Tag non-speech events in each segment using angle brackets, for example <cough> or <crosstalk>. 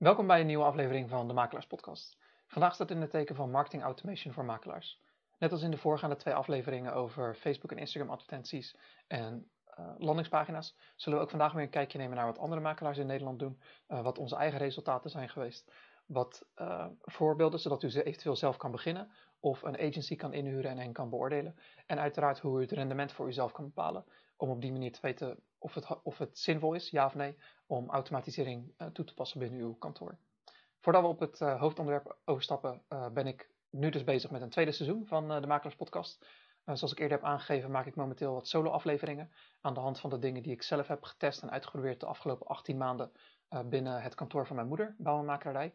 Welkom bij een nieuwe aflevering van de Makelaars Podcast. Vandaag staat in het teken van marketing automation voor makelaars. Net als in de voorgaande twee afleveringen over Facebook en Instagram advertenties en uh, landingspagina's, zullen we ook vandaag weer een kijkje nemen naar wat andere makelaars in Nederland doen, uh, wat onze eigen resultaten zijn geweest, wat uh, voorbeelden, zodat u ze eventueel zelf kan beginnen of een agency kan inhuren en hen kan beoordelen. En uiteraard hoe u het rendement voor uzelf kan bepalen, om op die manier te weten of het, of het zinvol is, ja of nee, om automatisering uh, toe te passen binnen uw kantoor. Voordat we op het uh, hoofdonderwerp overstappen, uh, ben ik nu dus bezig met een tweede seizoen van de Makelaars Podcast. zoals ik eerder heb aangegeven, maak ik momenteel wat solo-afleveringen aan de hand van de dingen die ik zelf heb getest en uitgeprobeerd de afgelopen 18 maanden binnen het kantoor van mijn moeder, Bouwenmakerij.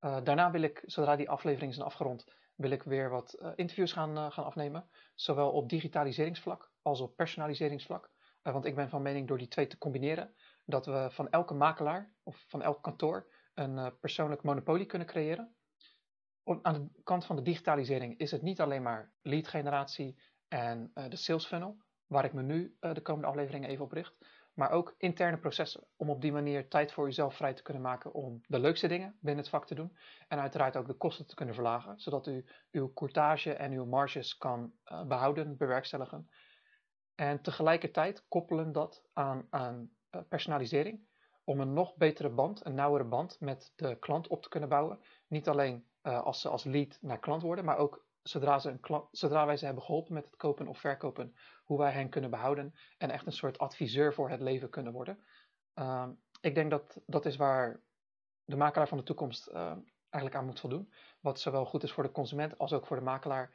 daarna wil ik, zodra die afleveringen zijn afgerond, wil ik weer wat interviews gaan, gaan afnemen, zowel op digitaliseringsvlak als op personaliseringsvlak. want ik ben van mening door die twee te combineren, dat we van elke makelaar of van elk kantoor een uh, persoonlijk monopolie kunnen creëren. Aan de kant van de digitalisering is het niet alleen maar lead generatie en uh, de sales funnel, waar ik me nu de komende afleveringen even op richt, maar ook interne processen, om op die manier tijd voor uzelf vrij te kunnen maken om de leukste dingen binnen het vak te doen en uiteraard ook de kosten te kunnen verlagen, zodat u uw courtage en uw marges kan behouden, bewerkstelligen. En tegelijkertijd koppelen dat aan, aan uh, personalisering om een nog betere band, een nauwere band met de klant op te kunnen bouwen. Niet alleen uh, als ze als lead naar klant worden, maar ook zodra, ze een zodra wij ze hebben geholpen met het kopen of verkopen, hoe wij hen kunnen behouden en echt een soort adviseur voor het leven kunnen worden. Uh, ik denk dat dat is waar de makelaar van de toekomst uh, eigenlijk aan moet voldoen. Wat zowel goed is voor de consument als ook voor de makelaar.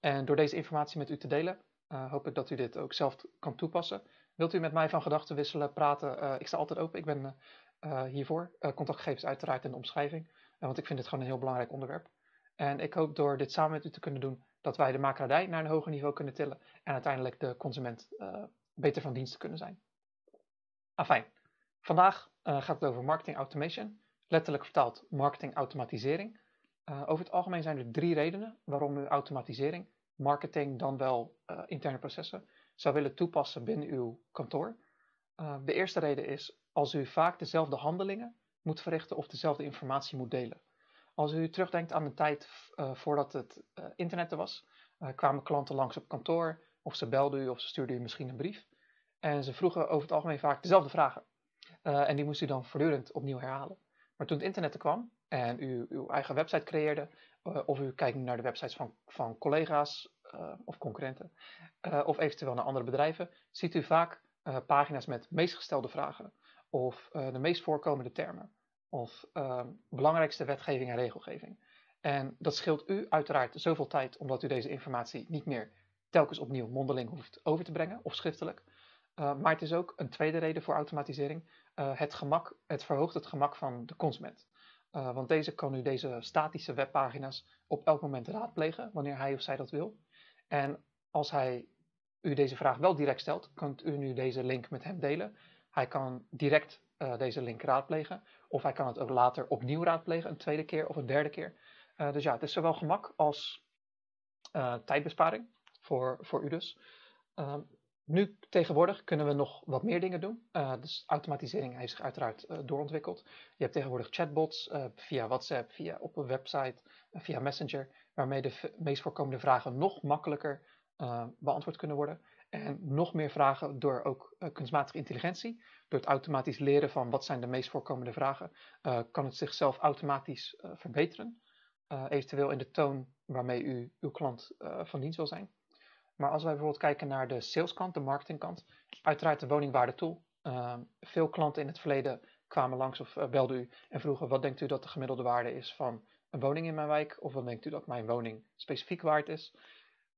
en door deze informatie met u te delen, hoop ik dat u dit ook zelf kan toepassen. Wilt u met mij van gedachten wisselen, praten? Uh, ik sta altijd open. Ik ben uh, hiervoor. Contactgegevens uiteraard in de omschrijving. want ik vind dit gewoon een heel belangrijk onderwerp. En ik hoop door dit samen met u te kunnen doen, dat wij de makelaardij naar een hoger niveau kunnen tillen. En uiteindelijk de consument beter van dienst kunnen zijn. Afijn. Vandaag gaat het over marketing automation. Letterlijk vertaald marketing automatisering. over het algemeen zijn er drie redenen waarom u automatisering, marketing dan wel interne processen zou willen toepassen binnen uw kantoor. Uh, de eerste reden is als u vaak dezelfde handelingen moet verrichten of dezelfde informatie moet delen. Als u terugdenkt aan de tijd uh, voordat het internet er was, kwamen klanten langs op kantoor of ze belden u of ze stuurden u misschien een brief. En ze vroegen over het algemeen vaak dezelfde vragen. en die moest u dan voortdurend opnieuw herhalen. Maar toen het internet er kwam en u uw eigen website creëerde, of u kijkt naar de websites van, van collega's uh, of concurrenten, uh, of eventueel naar andere bedrijven, ziet u vaak pagina's met meest gestelde vragen, of de meest voorkomende termen, of belangrijkste wetgeving en regelgeving. En dat scheelt u uiteraard zoveel tijd, omdat u deze informatie niet meer telkens opnieuw mondeling hoeft over te brengen, of schriftelijk. maar het is ook een tweede reden voor automatisering. het, gemak, het verhoogt het gemak van de consument. Want deze kan u deze statische webpagina's op elk moment raadplegen, wanneer hij of zij dat wil. En als hij u deze vraag wel direct stelt, kunt u nu deze link met hem delen. Hij kan direct uh, deze link raadplegen, of hij kan het ook later opnieuw raadplegen, een tweede keer of een derde keer. Uh, dus ja, het is zowel gemak als tijdbesparing voor, voor u dus. Nu tegenwoordig kunnen we nog wat meer dingen doen. dus automatisering heeft zich uiteraard doorontwikkeld. Je hebt tegenwoordig chatbots via WhatsApp, via op een website, via Messenger waarmee de meest voorkomende vragen nog makkelijker beantwoord kunnen worden. En nog meer vragen door ook kunstmatige intelligentie. Door het automatisch leren van wat zijn de meest voorkomende vragen, kan het zichzelf automatisch verbeteren. eventueel in de toon waarmee u uw klant van dienst wil zijn. Maar als wij bijvoorbeeld kijken naar de saleskant, de marketingkant, uiteraard de woningwaarde tool. veel klanten in het verleden kwamen langs of belden u en vroegen wat denkt u dat de gemiddelde waarde is van een woning in mijn wijk? Of wat denkt u dat mijn woning specifiek waard is?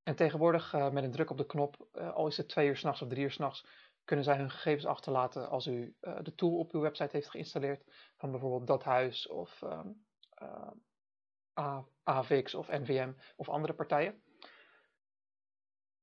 En tegenwoordig uh, met een druk op de knop, uh, al is het twee uur s'nachts of drie uur s'nachts, kunnen zij hun gegevens achterlaten als u de tool op uw website heeft geïnstalleerd. Van bijvoorbeeld dat huis of um, AVX of NVM of andere partijen.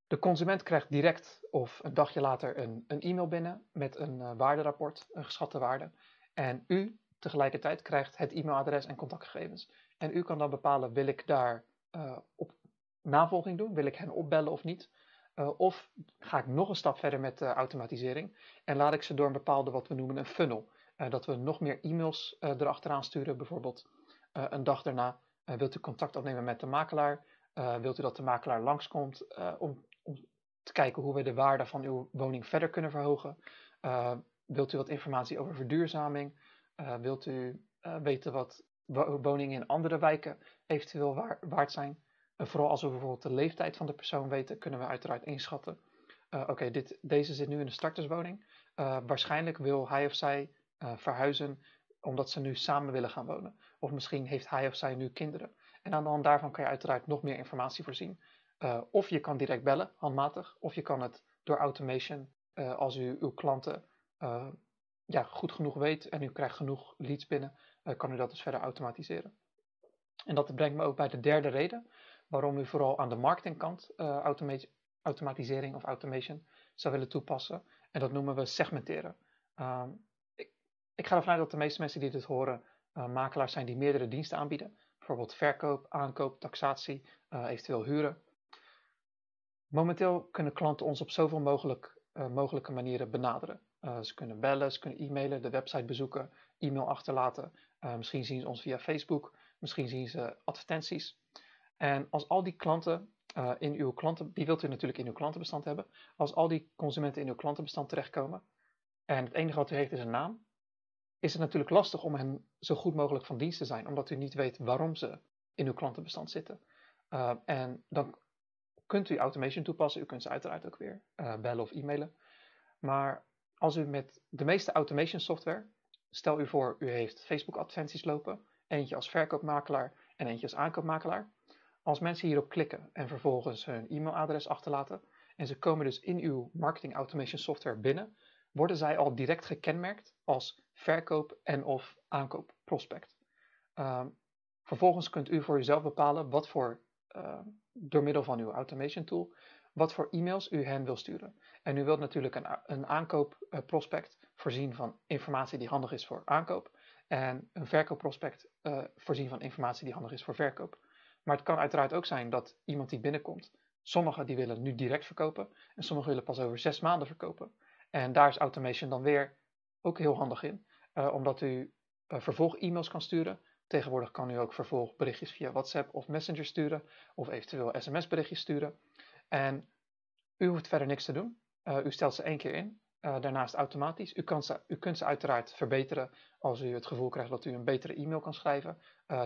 De consument krijgt direct of een dagje later een, een e-mail binnen met een waarderapport, een geschatte waarde. En u tegelijkertijd krijgt het e-mailadres en contactgegevens. En u kan dan bepalen, wil ik daar uh, op navolging doen? Wil ik hen opbellen of niet? Uh, of ga ik nog een stap verder met de automatisering en laat ik ze door een bepaalde, wat we noemen een funnel, dat we nog meer e-mails erachteraan sturen, bijvoorbeeld een dag daarna. wilt u contact opnemen met de makelaar? wilt u dat de makelaar langskomt om, om te kijken hoe we de waarde van uw woning verder kunnen verhogen? wilt u wat informatie over verduurzaming? wilt u weten wat woningen in andere wijken eventueel waard zijn? vooral als we bijvoorbeeld de leeftijd van de persoon weten, kunnen we uiteraard inschatten. Oké, deze zit nu in een starterswoning. Waarschijnlijk wil hij of zij verhuizen omdat ze nu samen willen gaan wonen. Of misschien heeft hij of zij nu kinderen. En aan de hand daarvan kan je uiteraard nog meer informatie voorzien. Of je kan direct bellen, handmatig. Of je kan het door automation, als u uw klanten ja, goed genoeg weet en u krijgt genoeg leads binnen, kan u dat dus verder automatiseren. En dat brengt me ook bij de derde reden waarom u vooral aan de marketingkant automatisering of automation zou willen toepassen. En dat noemen we segmenteren. Uh, ik, ik, ga ervan uit dat de meeste mensen die dit horen makelaars zijn die meerdere diensten aanbieden. Bijvoorbeeld verkoop, aankoop, taxatie, eventueel huren. Momenteel kunnen klanten ons op zoveel mogelijk, mogelijke manieren benaderen. ze kunnen bellen, ze kunnen e-mailen, de website bezoeken, e-mail achterlaten. misschien zien ze ons via Facebook, misschien zien ze advertenties. En als al die klanten in uw klanten, die wilt u natuurlijk in uw klantenbestand hebben. Als al die consumenten in uw klantenbestand terechtkomen en het enige wat u heeft is een naam, is het natuurlijk lastig om hen zo goed mogelijk van dienst te zijn, omdat u niet weet waarom ze in uw klantenbestand zitten. En dan kunt u automation toepassen. U kunt ze uiteraard ook weer uh, bellen of e-mailen. Maar als u met de meeste automation software, stel u voor u heeft Facebook advertenties lopen, eentje als verkoopmakelaar en eentje als aankoopmakelaar. Als mensen hierop klikken en vervolgens hun e-mailadres achterlaten en ze komen dus in uw marketing automation software binnen, worden zij al direct gekenmerkt als verkoop en of aankoop prospect. Uh, vervolgens kunt u voor uzelf bepalen wat voor, uh, door middel van uw automation tool, wat voor e-mails u hen wil sturen. En u wilt natuurlijk een, een aankoopprospect voorzien van informatie die handig is voor aankoop en een verkoopprospect uh, voorzien van informatie die handig is voor verkoop. Maar het kan uiteraard ook zijn dat iemand die binnenkomt, sommigen die willen nu direct verkopen en sommigen willen pas over zes maanden verkopen. En daar is automation dan weer ook heel handig in, omdat u uh, vervolg-e-mails kan sturen. Tegenwoordig kan u ook vervolgberichtjes via WhatsApp of Messenger sturen, of eventueel sms-berichtjes sturen. En u hoeft verder niks te doen. Uh, u stelt ze één keer in, daarnaast automatisch. U, kan ze, u kunt ze uiteraard verbeteren als u het gevoel krijgt dat u een betere e-mail kan schrijven,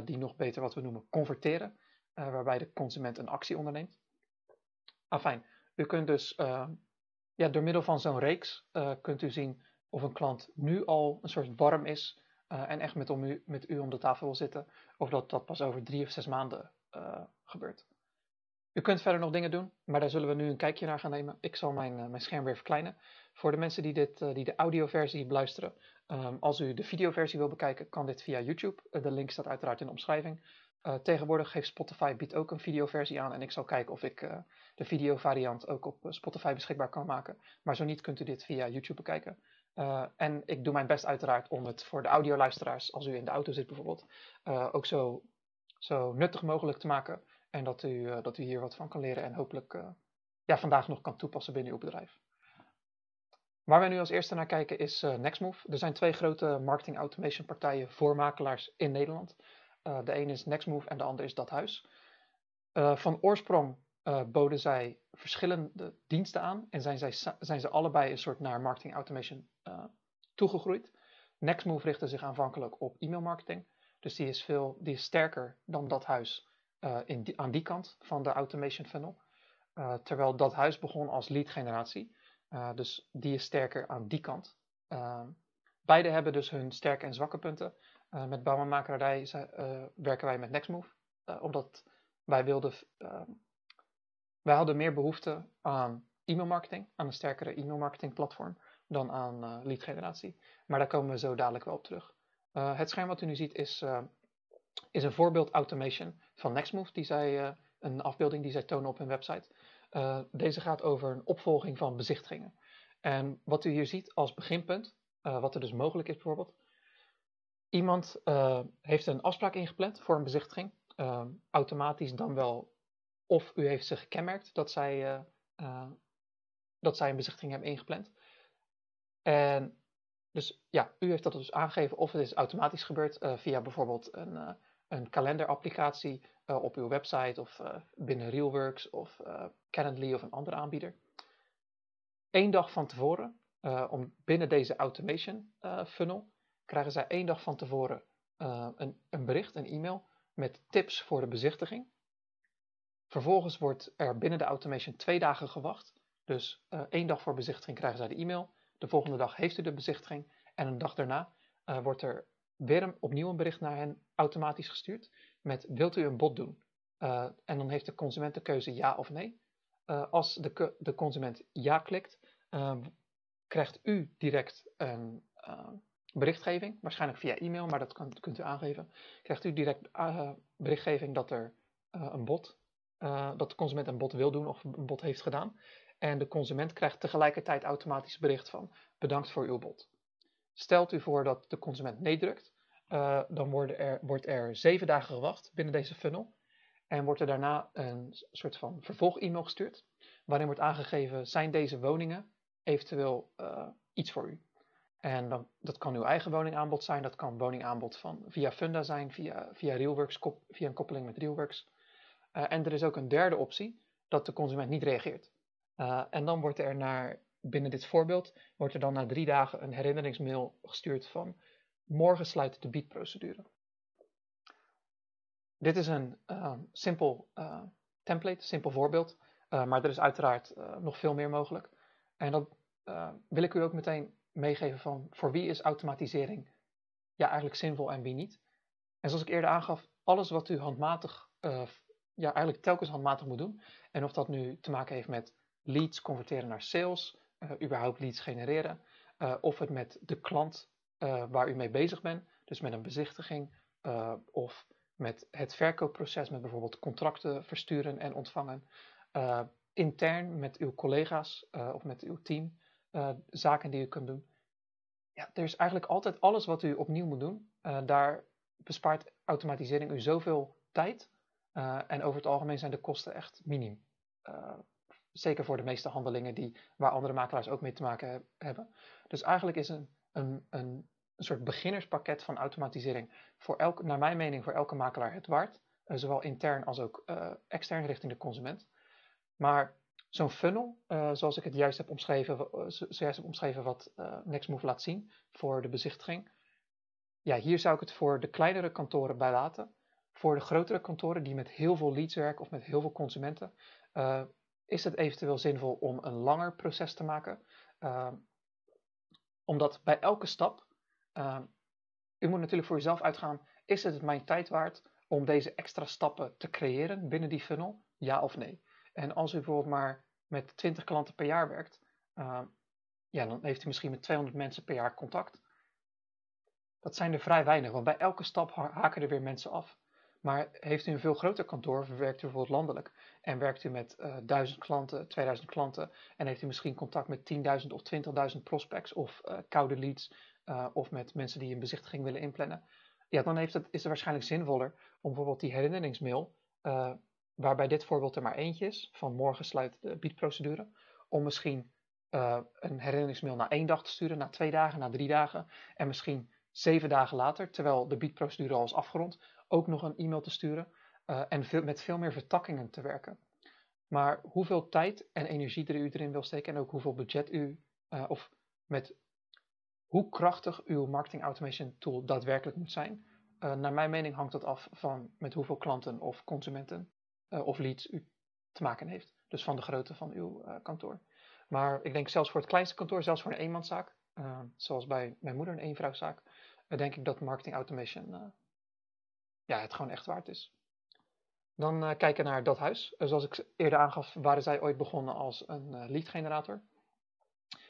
die nog beter wat we noemen converteren. Eh, waarbij de consument een actie onderneemt. Afijn, u kunt dus uh, ja, door middel van zo'n reeks uh, kunt u zien of een klant nu al een soort warm is en echt met, om u, met u om de tafel wil zitten, of dat dat pas over drie of zes maanden gebeurt. U kunt verder nog dingen doen, maar daar zullen we nu een kijkje naar gaan nemen. Ik zal mijn, mijn scherm weer verkleinen. Voor de mensen die, dit, die de audioversie beluisteren, um, als u de videoversie wil bekijken, kan dit via YouTube. de link staat uiteraard in de omschrijving. Tegenwoordig heeft Spotify biedt ook een videoversie aan en ik zal kijken of ik de videovariant ook op Spotify beschikbaar kan maken. Maar zo niet kunt u dit via YouTube bekijken. Uh, en ik doe mijn best uiteraard om het voor de audioluisteraars, als u in de auto zit bijvoorbeeld, ook zo, zo nuttig mogelijk te maken. En dat u, dat u hier wat van kan leren en hopelijk ja, vandaag nog kan toepassen binnen uw bedrijf. Waar wij nu als eerste naar kijken is Nextmove. Er zijn twee grote marketing automation partijen voor makelaars in Nederland. De ene is Nextmove en de andere is Dat Huis. Van oorsprong uh, boden zij verschillende diensten aan en zijn, zij, zijn ze allebei een soort naar marketing automation toegegroeid. Nextmove richtte zich aanvankelijk op e-mailmarketing, dus die is, veel, die is sterker dan Dat Huis in die, aan die kant van de automation funnel. terwijl Dat Huis begon als lead generatie, dus die is sterker aan die kant. beide hebben dus hun sterke en zwakke punten. Met bouwmakerij uh, werken wij met Nextmove, omdat wij wilden, wij hadden meer behoefte aan e-mailmarketing, aan een sterkere e-mailmarketing platform, dan aan lead generatie. Maar daar komen we zo dadelijk wel op terug. het scherm wat u nu ziet is, is een voorbeeld automation van Nextmove, die zij, een afbeelding die zij tonen op hun website. deze gaat over een opvolging van bezichtigingen. En wat u hier ziet als beginpunt, wat er dus mogelijk is bijvoorbeeld, Iemand uh, heeft een afspraak ingepland voor een bezichtiging. Uh, automatisch dan wel, of u heeft ze gekenmerkt dat zij, uh, dat zij een bezichtiging hebben ingepland. En Dus ja, u heeft dat dus aangegeven of het is automatisch gebeurd via bijvoorbeeld een, een kalenderapplicatie op uw website of binnen Realworks of Calendly of een andere aanbieder. Eén dag van tevoren, om binnen deze automation funnel, krijgen zij één dag van tevoren een, een bericht, een e-mail met tips voor de bezichtiging. Vervolgens wordt er binnen de automation twee dagen gewacht. Dus uh, één dag voor bezichtiging krijgen zij de e-mail. De volgende dag heeft u de bezichtiging. En een dag daarna uh, wordt er weer opnieuw een bericht naar hen automatisch gestuurd. Met wilt u een bod doen? Uh, en dan heeft de consument de keuze ja of nee. als de, de, consument ja klikt, krijgt u direct een berichtgeving. Waarschijnlijk via e-mail, maar dat kunt u aangeven. Krijgt u direct berichtgeving dat er een bod uh, dat de consument een bod wil doen of een bod heeft gedaan. En de consument krijgt tegelijkertijd automatisch bericht van bedankt voor uw bod. Stelt u voor dat de consument nee drukt, uh, dan er, wordt er zeven dagen gewacht binnen deze funnel. En wordt er daarna een soort van vervolg-e-mail gestuurd, waarin wordt aangegeven, zijn deze woningen eventueel uh, iets voor u? En dan, dat kan uw eigen woningaanbod zijn, dat kan woningaanbod van via Funda zijn, via, via Realworks, via een koppeling met Realworks. Uh, en er is ook een derde optie, dat de consument niet reageert. Uh, en dan wordt er naar, binnen dit voorbeeld, wordt er dan na drie dagen een herinneringsmail gestuurd van morgen sluit de biedprocedure. Dit is een uh, simpel template, simpel voorbeeld, maar er is uiteraard nog veel meer mogelijk. En dat wil ik u ook meteen meegeven van voor wie is automatisering ja, eigenlijk zinvol en wie niet. En zoals ik eerder aangaf, alles wat u handmatig ja, eigenlijk telkens handmatig moet doen. En of dat nu te maken heeft met leads converteren naar sales, uh, überhaupt leads genereren, uh, of het met de klant uh, waar u mee bezig bent, dus met een bezichtiging, of met het verkoopproces, met bijvoorbeeld contracten versturen en ontvangen, intern met uw collega's of met uw team, zaken die u kunt doen. Ja, er is eigenlijk altijd alles wat u opnieuw moet doen. daar bespaart automatisering u zoveel tijd uh, en over het algemeen zijn de kosten echt minim. Uh, zeker voor de meeste handelingen die, waar andere makelaars ook mee te maken he hebben. Dus eigenlijk is een, een, een, soort beginnerspakket van automatisering voor elke, naar mijn mening voor elke makelaar het waard. Uh, zowel intern als ook extern richting de consument. Maar zo'n funnel, zoals ik het juist heb omschreven, zojuist heb omschreven wat Nextmove laat zien voor de bezichtiging. Ja, hier zou ik het voor de kleinere kantoren bij laten. Voor de grotere kantoren die met heel veel leads werken of met heel veel consumenten, uh, is het eventueel zinvol om een langer proces te maken. Uh, omdat bij elke stap, uh, u moet natuurlijk voor uzelf uitgaan, is het mijn tijd waard om deze extra stappen te creëren binnen die funnel? Ja of nee? En als u bijvoorbeeld maar met 20 klanten per jaar werkt, ja, dan heeft u misschien met 200 mensen per jaar contact. Dat zijn er vrij weinig, want bij elke stap haken er weer mensen af. Maar heeft u een veel groter kantoor, werkt u bijvoorbeeld landelijk? En werkt u met uh, eh, 1000 klanten, 2000 klanten? En heeft u misschien contact met 10.000 of 20.000 prospects of uh, koude leads uh, of met mensen die een bezichtiging willen inplannen, ja, dan heeft het, is het waarschijnlijk zinvoller om bijvoorbeeld die herinneringsmail, waarbij dit voorbeeld er maar eentje is, van morgen sluit de biedprocedure, om misschien een herinneringsmail na één dag te sturen, na twee dagen, na drie dagen en misschien zeven dagen later, terwijl de biedprocedure al is afgerond, ook nog een e-mail te sturen uh, en veel, met veel meer vertakkingen te werken. Maar hoeveel tijd en energie er u erin wil steken en ook hoeveel budget u, uh, of met hoe krachtig uw marketing automation tool daadwerkelijk moet zijn, uh, naar mijn mening hangt dat af van met hoeveel klanten of consumenten of leads u te maken heeft. Dus van de grootte van uw kantoor. Maar ik denk zelfs voor het kleinste kantoor, zelfs voor een eenmanszaak, zoals bij mijn moeder een eenvrouwzaak, denk ik dat marketing automation ja, het gewoon echt waard is. Dan uh, kijken naar dat huis. Uh, zoals ik eerder aangaf, waren zij ooit begonnen als een uh, lead generator.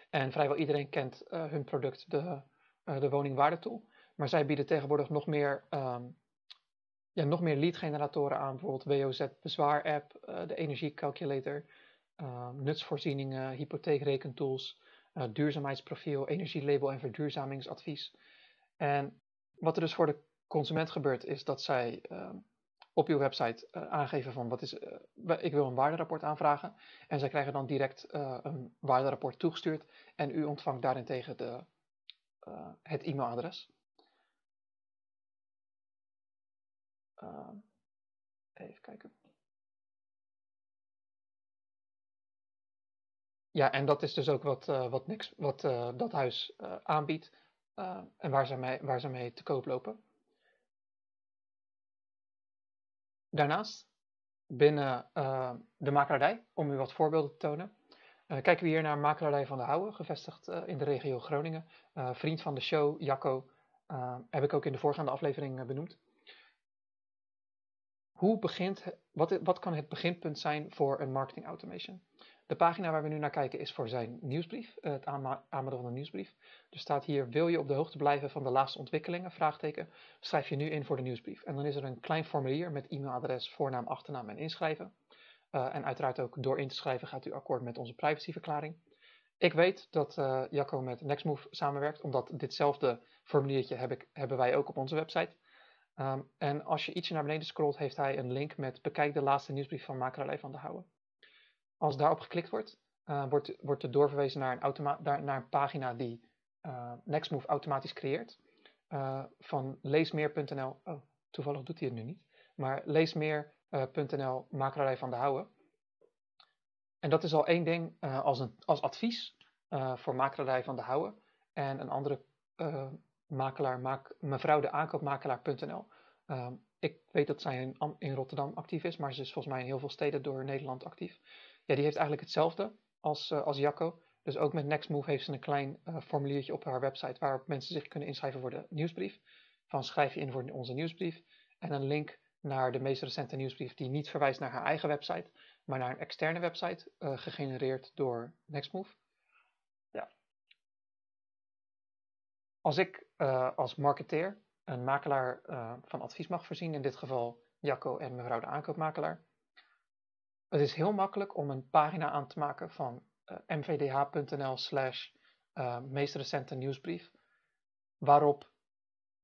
En vrijwel iedereen kent hun product, de, de woningwaardetool. Maar zij bieden tegenwoordig nog meer, um, ja, nog meer lead generatoren aan. Bijvoorbeeld WOZ Bezwaar app, de energiecalculator, ehm, nutsvoorzieningen, hypotheekrekentools, duurzaamheidsprofiel, energielabel en verduurzamingsadvies. En wat er dus voor de consument gebeurt, is dat zij ehm, op uw website uh, aangeven van wat is, uh, ik wil een waarderapport aanvragen. En zij krijgen dan direct uh, een waarderapport toegestuurd. En u ontvangt daarentegen de, het e-mailadres. even kijken. Ja, en dat is dus ook wat, wat, niks, wat dat huis aanbiedt en waar ze, mee, waar ze mee te koop lopen. Daarnaast, binnen de makelaardij, om u wat voorbeelden te tonen, kijken we hier naar makelaardij van de Houwe, gevestigd in de regio Groningen. vriend van de show, Jacco, heb ik ook in de voorgaande aflevering benoemd. Hoe begint, wat, wat kan het beginpunt zijn voor een marketing automation? De pagina waar we nu naar kijken is voor zijn nieuwsbrief, eh, het aanbod van een nieuwsbrief. Er staat hier, wil je op de hoogte blijven van de laatste ontwikkelingen? Vraagteken. Schrijf je nu in voor de nieuwsbrief. En dan is er een klein formulier met e-mailadres, voornaam, achternaam en inschrijven. Uh, en uiteraard ook door in te schrijven gaat u akkoord met onze privacyverklaring. Ik weet dat uh, Jacco met Nextmove samenwerkt, omdat ditzelfde formuliertje heb ik, hebben wij ook op onze website. Um, en als je ietsje naar beneden scrolt, heeft hij een link met bekijk de laatste nieuwsbrief van Makelaar van de Houwen. Als daarop geklikt wordt, uh, wordt, wordt er doorverwezen naar een, naar pagina die uh, Nextmove automatisch creëert. Uh, van leesmeer.nl. Oh, toevallig doet hij het nu niet. Maar leesmeer.nl makelaarij van de Houwen. En dat is al één ding als, een, als advies voor makelaarij van de Houwen. En een andere makelaar, mevrouw de aankoopmakelaar.nl. ik weet dat zij in, in Rotterdam actief is, maar ze is volgens mij in heel veel steden door Nederland actief ja, die heeft eigenlijk hetzelfde als, uh, als Jacco. Dus ook met Nextmove heeft ze een klein uh, formuliertje op haar website waarop mensen zich kunnen inschrijven voor de nieuwsbrief. Van schrijf je in voor onze nieuwsbrief. En een link naar de meest recente nieuwsbrief die niet verwijst naar haar eigen website, maar naar een externe website, uh, gegenereerd door Nextmove. Ja. Als ik als marketeer een makelaar van advies mag voorzien, in dit geval Jacco en mevrouw de aankoopmakelaar, het is heel makkelijk om een pagina aan te maken van uh, eh, mvdh.nl slash uh, meest recente nieuwsbrief, waarop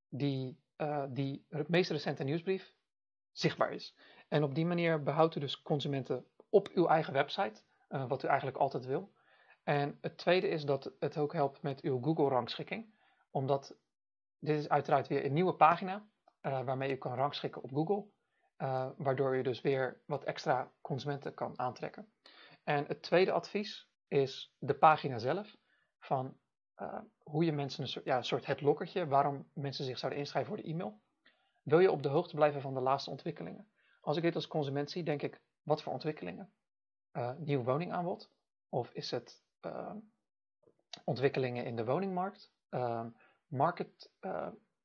die, uh, die meest recente nieuwsbrief zichtbaar is. En op die manier behoudt u dus consumenten op uw eigen website, wat u eigenlijk altijd wil. En het tweede is dat het ook helpt met uw Google rangschikking, omdat dit is uiteraard weer een nieuwe pagina waarmee u kan rangschikken op Google. Uh, waardoor je dus weer wat extra consumenten kan aantrekken. En het tweede advies is de pagina zelf van uh, hoe je mensen een soort, ja, soort het lokkertje, waarom mensen zich zouden inschrijven voor de e-mail. Wil je op de hoogte blijven van de laatste ontwikkelingen? Als ik dit als consument zie, denk ik, wat voor ontwikkelingen? Uh, nieuw woningaanbod? Of is het ontwikkelingen in de woningmarkt? market,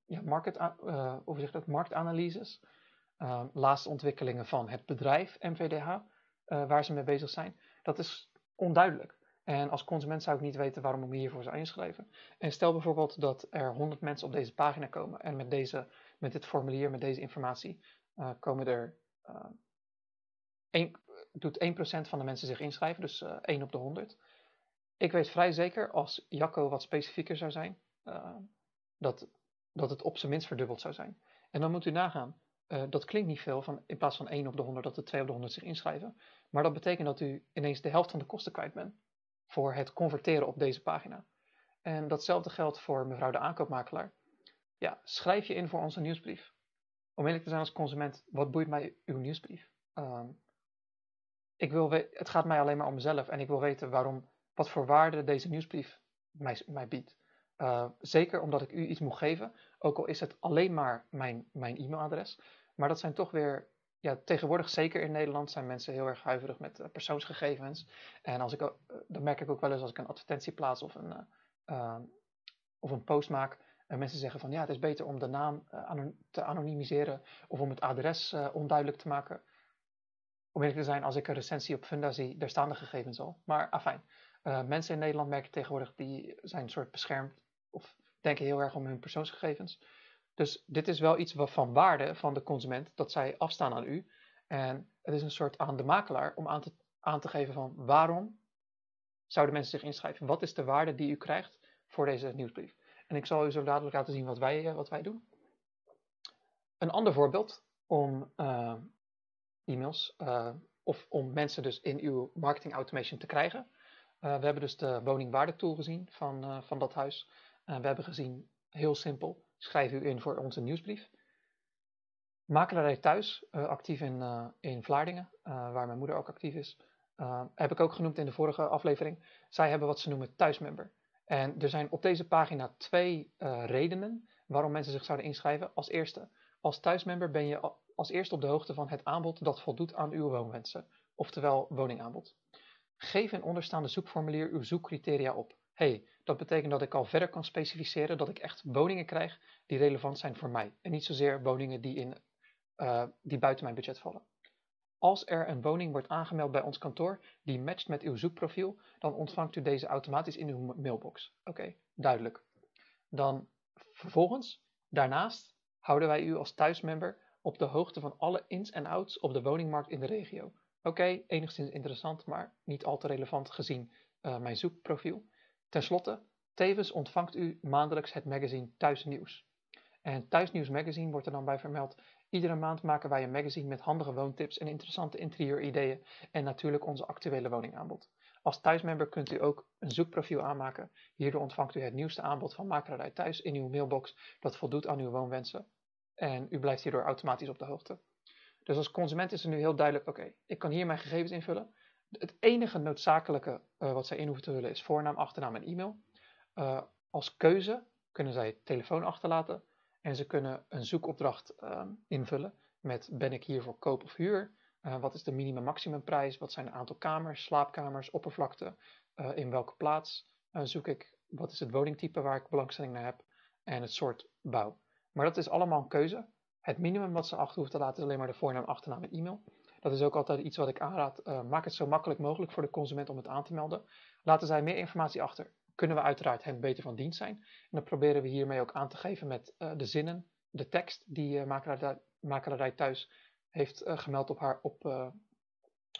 ja, market, hoe zeg dat? marktanalyses? Uh, laatste ontwikkelingen van het bedrijf MVDH, eh, waar ze mee bezig zijn, dat is onduidelijk. En als consument zou ik niet weten waarom ik me hiervoor zou inschrijven. En stel bijvoorbeeld dat er 100 mensen op deze pagina komen en met, deze, met dit formulier, met deze informatie, uh, komen er. Een, doet 1% van de mensen zich inschrijven, dus 1 op de 100. Ik weet vrij zeker, als Jacco wat specifieker zou zijn, dat, dat het op zijn minst verdubbeld zou zijn. En dan moet u nagaan, uh, dat klinkt niet veel, van, in plaats van 1 op de 100 dat er 2 op de 100 zich inschrijven. Maar dat betekent dat u ineens de helft van de kosten kwijt bent voor het converteren op deze pagina. En datzelfde geldt voor mevrouw de aankoopmakelaar. Ja, schrijf je in voor onze nieuwsbrief. Om eerlijk te zijn als consument, wat boeit mij uw nieuwsbrief? Um, ik wil het gaat mij alleen maar om mezelf en ik wil weten waarom, wat voor waarde deze nieuwsbrief mij, mij biedt. Uh, zeker omdat ik u iets moet geven, ook al is het alleen maar mijn, mijn e-mailadres. Maar dat zijn toch weer, ja, tegenwoordig zeker in Nederland zijn mensen heel erg huiverig met uh, persoonsgegevens. En als ik, uh, dat merk ik ook wel eens als ik een advertentie plaats of een, of een post maak. En mensen zeggen van ja, het is beter om de naam te anonimiseren of om het adres onduidelijk te maken. Om eerlijk te zijn, als ik een recensie op Funda zie, daar staan de gegevens al. Maar afijn, mensen in Nederland merken tegenwoordig, die zijn een soort beschermd of denken heel erg om hun persoonsgegevens. Dus dit is wel iets van waarde van de consument, dat zij afstaan aan u. En het is een soort aan de makelaar om aan te, aan te geven van waarom zouden mensen zich inschrijven? Wat is de waarde die u krijgt voor deze nieuwsbrief? En ik zal u zo dadelijk laten zien wat wij, eh, wat wij doen. Een ander voorbeeld om uh, e-mails uh, of om mensen dus in uw marketing automation te krijgen. we hebben dus de woningwaardetool gezien van, van dat huis. We hebben gezien, heel simpel, schrijf u in voor onze nieuwsbrief. Makelaarij Thuis, actief in, in Vlaardingen, waar mijn moeder ook actief is. heb ik ook genoemd in de vorige aflevering. Zij hebben wat ze noemen thuismember. En er zijn op deze pagina twee redenen waarom mensen zich zouden inschrijven. Als eerste, als thuismember ben je als eerste op de hoogte van het aanbod dat voldoet aan uw woonwensen, oftewel woningaanbod. Geef in onderstaande zoekformulier uw zoekcriteria op. hey, dat betekent dat ik al verder kan specificeren dat ik echt woningen krijg die relevant zijn voor mij en niet zozeer woningen die, in, uh, die buiten mijn budget vallen. Als er een woning wordt aangemeld bij ons kantoor die matcht met uw zoekprofiel, dan ontvangt u deze automatisch in uw mailbox. Oké, duidelijk. Dan vervolgens, daarnaast, houden wij u als thuismember op de hoogte van alle ins en outs op de woningmarkt in de regio. Oké, enigszins interessant, maar niet al te relevant gezien uh, mijn zoekprofiel. Ten slotte, tevens ontvangt u maandelijks het magazine Thuisnieuws. En Thuisnieuws magazine wordt er dan bij vermeld. Iedere maand maken wij een magazine met handige woontips en interessante interieur-ideeën en natuurlijk onze actuele woningaanbod. Als thuismember kunt u ook een zoekprofiel aanmaken. Hierdoor ontvangt u het nieuwste aanbod van Makelaarij Thuis in uw mailbox dat voldoet aan uw woonwensen. En u blijft hierdoor automatisch op de hoogte. Dus als consument is er nu heel duidelijk, oké, ik kan hier mijn gegevens invullen. Het enige noodzakelijke uh, wat zij in hoeven te vullen is voornaam, achternaam en e-mail. Uh, als keuze kunnen zij telefoon achterlaten en ze kunnen een zoekopdracht uh, invullen met ben ik hier voor koop of huur? Uh, wat is de minimum-maximumprijs? Wat zijn het aantal kamers, slaapkamers, oppervlakte? in welke plaats zoek ik? Wat is het woningtype waar ik belangstelling naar heb? En het soort bouw. Maar dat is allemaal een keuze. Het minimum wat ze achter hoeft te laten is alleen maar de voornaam, achternaam en e-mail. Dat is ook altijd iets wat ik aanraad. Uh, maak het zo makkelijk mogelijk voor de consument om het aan te melden. Laten zij meer informatie achter, kunnen we uiteraard hen beter van dienst zijn. En dat proberen we hiermee ook aan te geven met uh, de zinnen, de tekst die uh, makelaarij thuis heeft gemeld op haar, op,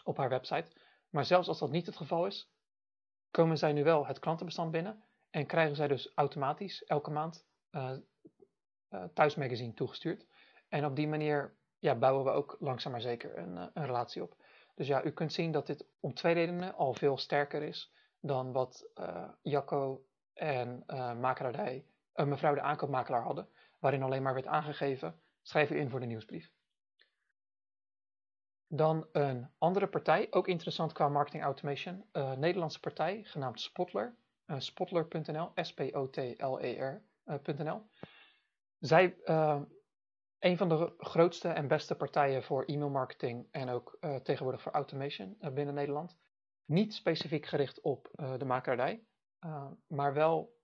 op haar website. Maar zelfs als dat niet het geval is, komen zij nu wel het klantenbestand binnen en krijgen zij dus automatisch elke maand thuismagazine toegestuurd. En op die manier ja, bouwen we ook langzaam maar zeker een, eh, een relatie op. Dus ja, u kunt zien dat dit om twee redenen al veel sterker is dan wat uh, Jacco en uh, makelaardij, uh, mevrouw de aankoopmakelaar hadden, waarin alleen maar werd aangegeven, schrijf u in voor de nieuwsbrief. Dan een andere partij, ook interessant qua marketing automation, Nederlandse partij genaamd Spotler, spotler.nl, S-P-O-T-L-E-R.nl. Zij een van de grootste en beste partijen voor e-mailmarketing en ook uh, tegenwoordig voor automation uh, binnen Nederland. Niet specifiek gericht op uh, de makelaardij, maar wel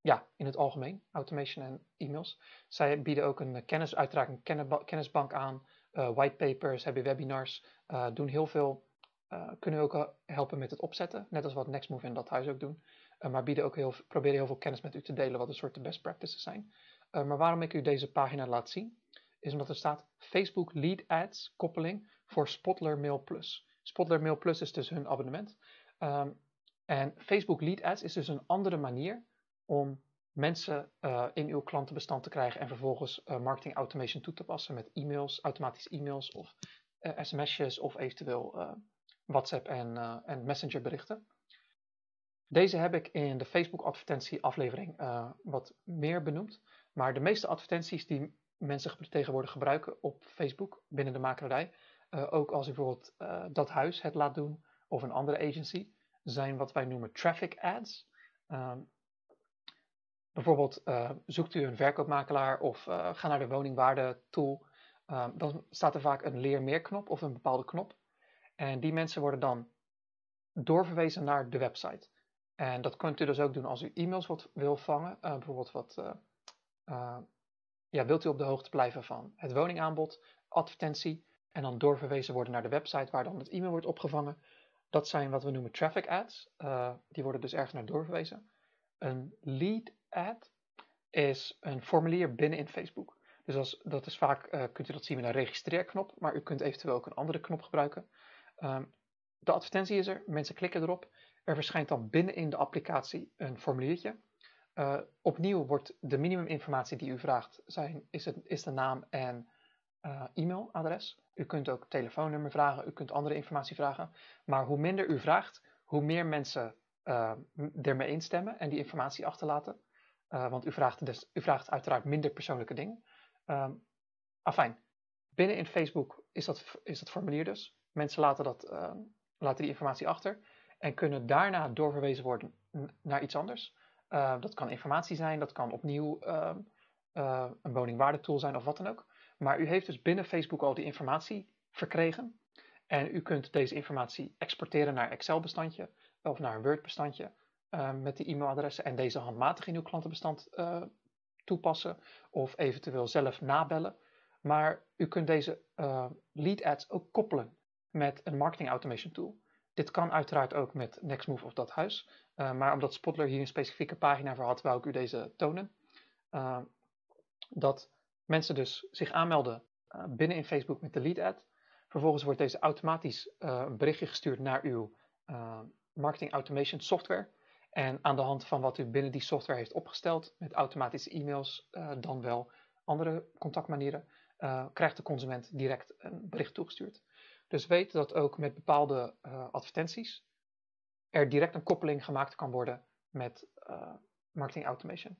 ja, in het algemeen, automation en e-mails. Zij bieden ook een kennis, uiteraard een kennisbank aan, whitepapers, hebben webinars, doen heel veel, kunnen ook helpen met het opzetten, net als wat Nextmove en dat huis ook doen. maar bieden ook heel, proberen heel veel kennis met u te delen wat een soort de best practices zijn. Maar waarom ik u deze pagina laat zien, is omdat er staat Facebook Lead Ads koppeling voor Spotler Mail Plus. Spotler Mail Plus is dus hun abonnement. Um, en Facebook Lead Ads is dus een andere manier om mensen uh, in uw klantenbestand te krijgen en vervolgens uh, marketing automation toe te passen met e-mails, automatische e-mails of uh, sms'jes of eventueel WhatsApp en, en Messenger berichten. Deze heb ik in de Facebook advertentie aflevering wat meer benoemd. Maar de meeste advertenties die mensen tegenwoordig gebruiken op Facebook binnen de makelaarij. Uh, ook als u bijvoorbeeld uh, dat huis het laat doen of een andere agency, zijn wat wij noemen traffic ads. Um, bijvoorbeeld uh, zoekt u een verkoopmakelaar of ga naar de woningwaarde tool. Um, dan staat er vaak een leer meer knop of een bepaalde knop. En die mensen worden dan doorverwezen naar de website. En dat kunt u dus ook doen als u e-mails wat wil vangen, bijvoorbeeld wat ja, wilt u op de hoogte blijven van het woningaanbod, advertentie en dan doorverwezen worden naar de website waar dan het e-mail wordt opgevangen. Dat zijn wat we noemen traffic ads. Uh, die worden dus ergens naar doorverwezen. Een lead ad is een formulier binnen in Facebook. Dus als, dat is vaak, uh, kunt u dat zien met een registreerknop, maar u kunt eventueel ook een andere knop gebruiken. Um, de advertentie is er, mensen klikken erop. Er verschijnt dan binnen in de applicatie een formuliertje. Uh, opnieuw wordt de minimuminformatie die u vraagt, zijn, is, het, is de naam en uh, e-mailadres. U kunt ook telefoonnummer vragen, u kunt andere informatie vragen. Maar hoe minder u vraagt, hoe meer mensen uh, ermee instemmen en die informatie achterlaten. want u vraagt, dus, u vraagt uiteraard minder persoonlijke dingen. Um, afijn, binnen in Facebook is dat, is dat formulier dus. Mensen laten, dat, ehm, laten die informatie achter en kunnen daarna doorverwezen worden naar iets anders. Dat kan informatie zijn, dat kan opnieuw een woningwaardetool zijn of wat dan ook. Maar u heeft dus binnen Facebook al die informatie verkregen. En u kunt deze informatie exporteren naar Excel-bestandje of naar een Word-bestandje uh, met die e-mailadressen en deze handmatig in uw klantenbestand uh, toepassen of eventueel zelf nabellen. Maar u kunt deze lead ads ook koppelen met een marketing automation tool. Dit kan uiteraard ook met Nextmove of dat huis. Maar omdat Spotler hier een specifieke pagina voor had, wou ik u deze tonen. dat mensen dus zich aanmelden binnen in Facebook met de lead ad. Vervolgens wordt deze automatisch een berichtje gestuurd naar uw marketing automation software. En aan de hand van wat u binnen die software heeft opgesteld, met automatische e-mails, dan wel andere contactmanieren, krijgt de consument direct een bericht toegestuurd. Dus weet dat ook met bepaalde advertenties er direct een koppeling gemaakt kan worden met marketing automation.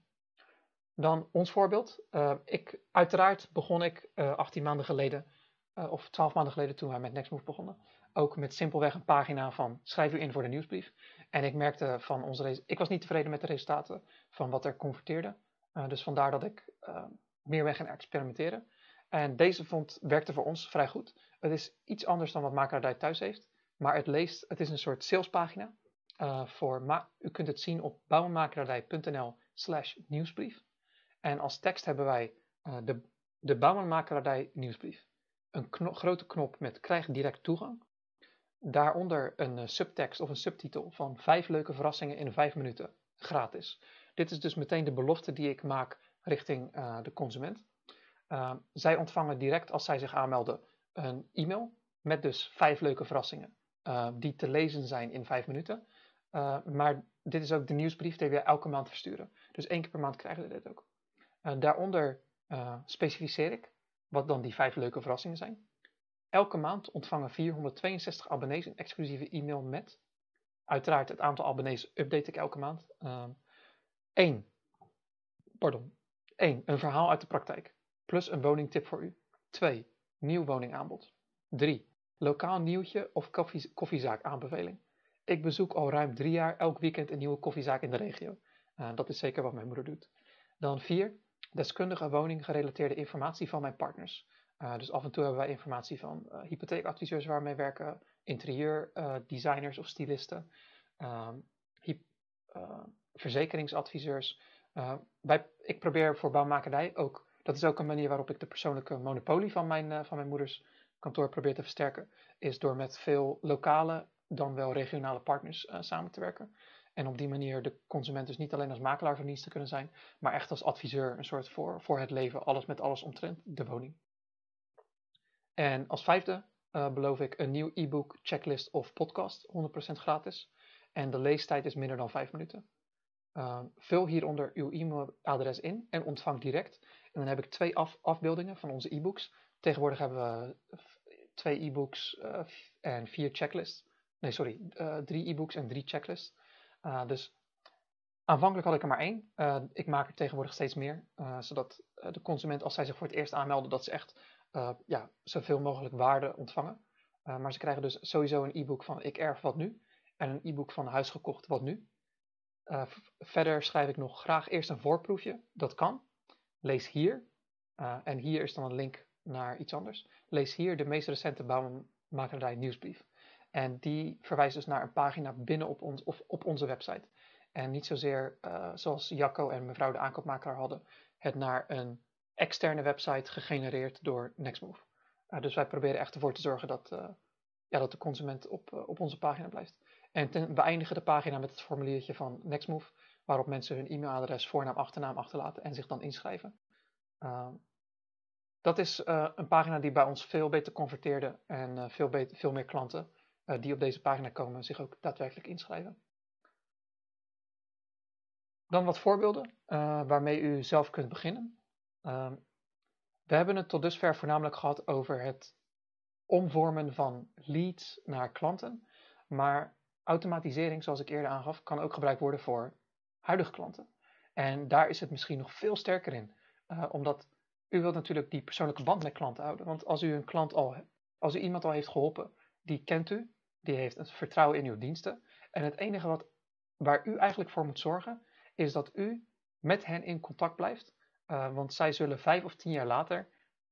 Dan ons voorbeeld. ik, uiteraard begon ik 18 maanden geleden, of 12 maanden geleden toen wij met Nextmove begonnen, ook met simpelweg een pagina van schrijf u in voor de nieuwsbrief. En ik merkte van onze ik was niet tevreden met de resultaten van wat er converteerde. Uh, dus vandaar dat ik uh, meer weg ging experimenteren. En deze vond, werkte voor ons vrij goed. Het is iets anders dan wat Makelaardij thuis heeft. Maar het leest, het is een soort salespagina. Uh, voor u kunt het zien op bouwenmakelaardij.nl slash nieuwsbrief. En als tekst hebben wij de, de Bouwenmakelaardij nieuwsbrief. Een grote knop met krijg direct toegang daaronder een uh, subtekst of een subtitel van vijf leuke verrassingen in vijf minuten, gratis. Dit is dus meteen de belofte die ik maak richting de consument. Zij ontvangen direct als zij zich aanmelden een e-mail met dus vijf leuke verrassingen die te lezen zijn in vijf minuten. Maar dit is ook de nieuwsbrief die we elke maand versturen. Dus één keer per maand krijgen we dit ook. daaronder specificeer ik wat dan die vijf leuke verrassingen zijn. Elke maand ontvangen 462 abonnees een exclusieve e-mail met. Uiteraard, het aantal abonnees update ik elke maand. 1. Ehm, pardon. 1. Een verhaal uit de praktijk. Plus een woningtip voor u. 2. Nieuw woningaanbod. 3. Lokaal nieuwtje of koffie, koffiezaak aanbeveling. Ik bezoek al ruim drie jaar elk weekend een nieuwe koffiezaak in de regio. Uh, dat is zeker wat mijn moeder doet. Dan 4. Deskundige woning gerelateerde informatie van mijn partners. Uh, dus af en toe hebben wij informatie van uh, hypotheekadviseurs waarmee werken, interieurdesigners of stylisten, ehm, verzekeringsadviseurs. Ik probeer voor bouwmakerij ook, dat is ook een manier waarop ik de persoonlijke monopolie van mijn, van mijn moeders kantoor probeer te versterken, is door met veel lokale dan wel regionale partners samen te werken. En op die manier de consument dus niet alleen als makelaar van dienst te kunnen zijn, maar echt als adviseur, een soort voor, voor het leven, alles met alles omtrent de woning. En als vijfde uh, beloof ik een nieuw e-book, checklist of podcast, 100% gratis. En de leestijd is minder dan 5 minuten. Uh, vul hieronder uw e-mailadres in en ontvang direct. En dan heb ik twee af afbeeldingen van onze e-books. Tegenwoordig hebben we twee e-books en vier checklists. Nee, sorry, drie e-books en drie checklists. dus aanvankelijk had ik er maar één. ik maak er tegenwoordig steeds meer. zodat de consument, als zij zich voor het eerst aanmelden, dat ze echt ja, zoveel mogelijk waarde ontvangen. Maar ze krijgen dus sowieso een e-book van Ik erf wat nu en een e-book van Huis gekocht wat nu. Verder schrijf ik nog graag eerst een voorproefje. Dat kan. Lees hier. en hier is dan een link naar iets anders. Lees hier de meest recente bouwmakerij nieuwsbrief. En die verwijst dus naar een pagina binnen op, ons, of op onze website. En niet zozeer zoals Jacco en mevrouw de aankoopmakelaar hadden, het naar een externe website gegenereerd door Nextmove. Uh, dus wij proberen echt ervoor te zorgen dat, uh, ja, dat de consument op, op onze pagina blijft. En ten, we eindigen de pagina met het formuliertje van Nextmove, waarop mensen hun e-mailadres, voornaam, achternaam achterlaten en zich dan inschrijven. dat is een pagina die bij ons veel beter converteerde en veel, beter, veel meer klanten die op deze pagina komen zich ook daadwerkelijk inschrijven. Dan wat voorbeelden waarmee u zelf kunt beginnen. Ehm, we hebben het tot dusver voornamelijk gehad over het omvormen van leads naar klanten. Maar automatisering, zoals ik eerder aangaf, kan ook gebruikt worden voor huidige klanten. En daar is het misschien nog veel sterker in. omdat u wilt natuurlijk die persoonlijke band met klanten houden. Want als u een klant al, als u iemand al heeft geholpen, die kent u, die heeft het vertrouwen in uw diensten. En het enige wat, waar u eigenlijk voor moet zorgen, is dat u met hen in contact blijft. Uh, want zij zullen vijf of tien jaar later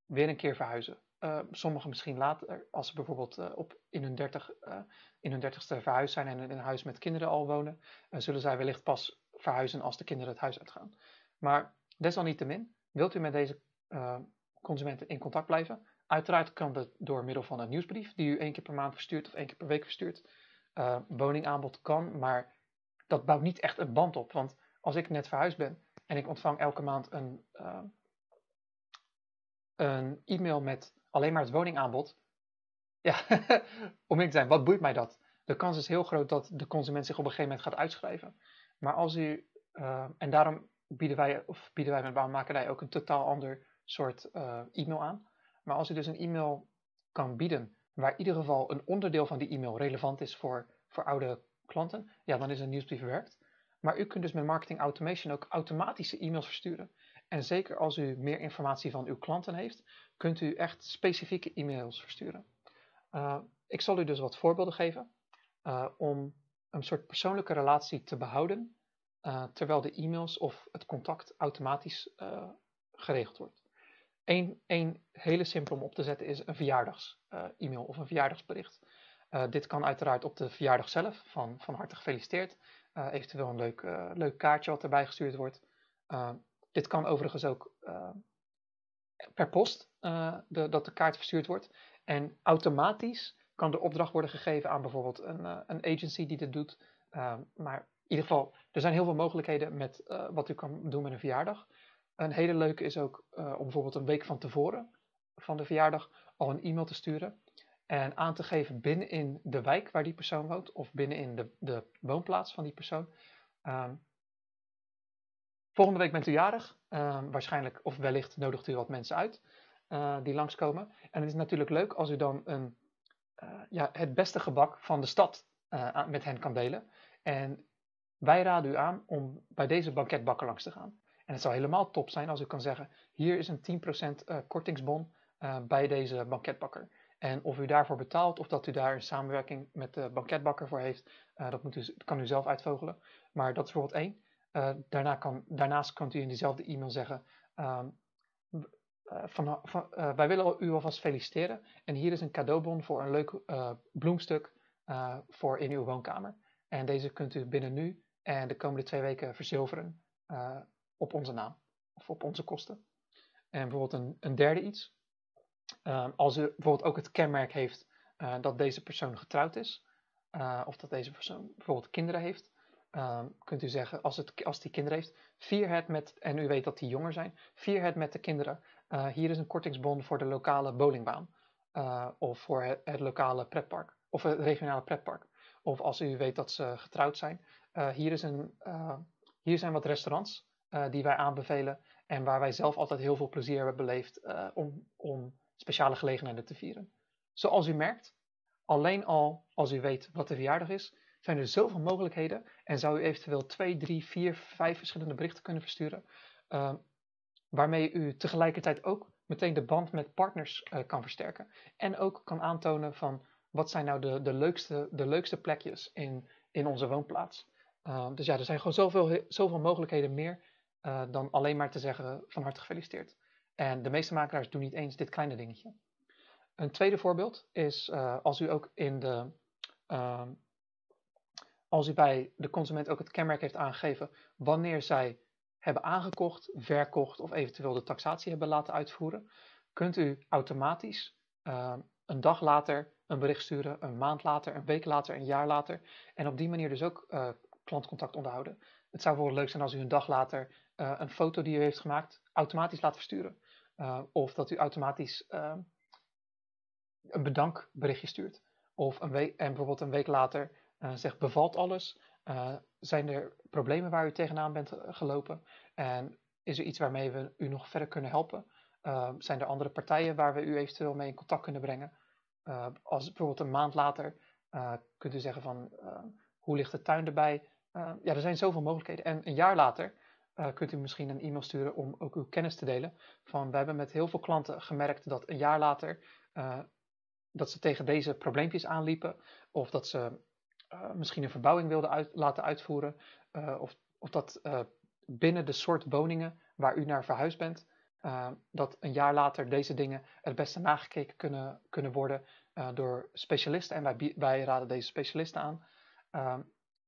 weer een keer verhuizen. Uh, sommigen misschien later, als ze bijvoorbeeld uh, op in, hun dertig, in hun dertigste verhuisd zijn en in een huis met kinderen al wonen, zullen zij wellicht pas verhuizen als de kinderen het huis uitgaan. Maar desalniettemin, wilt u met deze consumenten in contact blijven? Uiteraard kan dat door middel van een nieuwsbrief die u één keer per maand verstuurt of één keer per week verstuurt. woningaanbod kan, maar dat bouwt niet echt een band op. Want als ik net verhuisd ben en ik ontvang elke maand een, uh, een e-mail met alleen maar het woningaanbod. Ja, <laughs> om in te zijn, wat boeit mij dat? De kans is heel groot dat de consument zich op een gegeven moment gaat uitschrijven. Maar als u, uh, en daarom bieden wij, of bieden wij met bouwmakerij ook een totaal ander soort e-mail aan. Maar als u dus een e-mail kan bieden waar in ieder geval een onderdeel van die e-mail relevant is voor, voor oude klanten, ja, dan is een nieuwsbrief werkt. Maar u kunt dus met marketing automation ook automatische e-mails versturen. En zeker als u meer informatie van uw klanten heeft, kunt u echt specifieke e-mails versturen. Uh, ik zal u dus wat voorbeelden geven uh, om een soort persoonlijke relatie te behouden, uh, terwijl de e-mails of het contact automatisch geregeld wordt. Eén, één hele simpel om op te zetten is een verjaardags-e-mail of een verjaardagsbericht. dit kan uiteraard op de verjaardag zelf, van, van harte gefeliciteerd. Uh, eventueel een leuk, leuk kaartje wat erbij gestuurd wordt. Dit kan overigens ook per post de, dat de kaart verstuurd wordt. En automatisch kan de opdracht worden gegeven aan bijvoorbeeld een, een agency die dit doet. maar in ieder geval, er zijn heel veel mogelijkheden met wat u kan doen met een verjaardag. Een hele leuke is ook om bijvoorbeeld een week van tevoren van de verjaardag al een e-mail te sturen en aan te geven binnen in de wijk waar die persoon woont of binnen in de, de woonplaats van die persoon. Um, volgende week bent u jarig, um, waarschijnlijk of wellicht nodigt u wat mensen uit uh, die langskomen. En het is natuurlijk leuk als u dan een, uh, ja, het beste gebak van de stad met hen kan delen. En wij raden u aan om bij deze banketbakker langs te gaan. En het zou helemaal top zijn als u kan zeggen: hier is een 10% kortingsbon bij deze banketbakker. En of u daarvoor betaalt of dat u daar een samenwerking met de banketbakker voor heeft, uh, dat moet u, kan u zelf uitvogelen. Maar dat is bijvoorbeeld één. Daarna kan, daarnaast kunt u in diezelfde e-mail zeggen, van, van, wij willen u alvast feliciteren. En hier is een cadeaubon voor een leuk bloemstuk voor in uw woonkamer. En deze kunt u binnen nu en de komende twee weken verzilveren op onze naam of op onze kosten. En bijvoorbeeld een, een derde iets. Uh, als u bijvoorbeeld ook het kenmerk heeft uh, dat deze persoon getrouwd is, uh, of dat deze persoon bijvoorbeeld kinderen heeft, ehm, kunt u zeggen, als, het, als die kinderen heeft, vier het met, en u weet dat die jonger zijn, vier het met de kinderen. Eh, hier is een kortingsbon voor de lokale bowlingbaan, of voor het, het, lokale pretpark, of het regionale pretpark. Of als u weet dat ze getrouwd zijn, hier, is een, hier zijn wat restaurants die wij aanbevelen en waar wij zelf altijd heel veel plezier hebben beleefd om, om speciale gelegenheden te vieren. Zoals u merkt, alleen al als u weet wat de verjaardag is, zijn er zoveel mogelijkheden en zou u eventueel twee, drie, vier, vijf verschillende berichten kunnen versturen, uh, waarmee u tegelijkertijd ook meteen de band met partners kan versterken en ook kan aantonen van wat zijn nou de, de, leukste, de leukste plekjes in, in onze woonplaats. Dus ja, er zijn gewoon zoveel, zoveel mogelijkheden meer uh, dan alleen maar te zeggen van harte gefeliciteerd. En de meeste makelaars doen niet eens dit kleine dingetje. Een tweede voorbeeld is uh, als u ook in de. Uh, als u bij de consument ook het kenmerk heeft aangegeven wanneer zij hebben aangekocht, verkocht of eventueel de taxatie hebben laten uitvoeren, kunt u automatisch uh, een dag later een bericht sturen, een maand later, een week later, een jaar later. En op die manier dus ook uh, klantcontact onderhouden. Het zou bijvoorbeeld leuk zijn als u een dag later uh, een foto die u heeft gemaakt automatisch laat versturen. Uh, of dat u automatisch uh, een bedankberichtje stuurt. Of een week, en bijvoorbeeld een week later uh, zegt bevalt alles? zijn er problemen waar u tegenaan bent gelopen? En is er iets waarmee we u nog verder kunnen helpen? zijn er andere partijen waar we u eventueel mee in contact kunnen brengen? als bijvoorbeeld een maand later kunt u zeggen van hoe ligt de tuin erbij? Ja, er zijn zoveel mogelijkheden. En een jaar later kunt u misschien een e-mail sturen om ook uw kennis te delen. Van, we hebben met heel veel klanten gemerkt dat een jaar later dat ze tegen deze probleempjes aanliepen. Of dat ze misschien een verbouwing wilden laten uitvoeren. of, of dat binnen de soort woningen waar u naar verhuisd bent, dat een jaar later deze dingen het beste nagekeken kunnen, kunnen worden door specialisten. En wij, wij raden deze specialisten aan.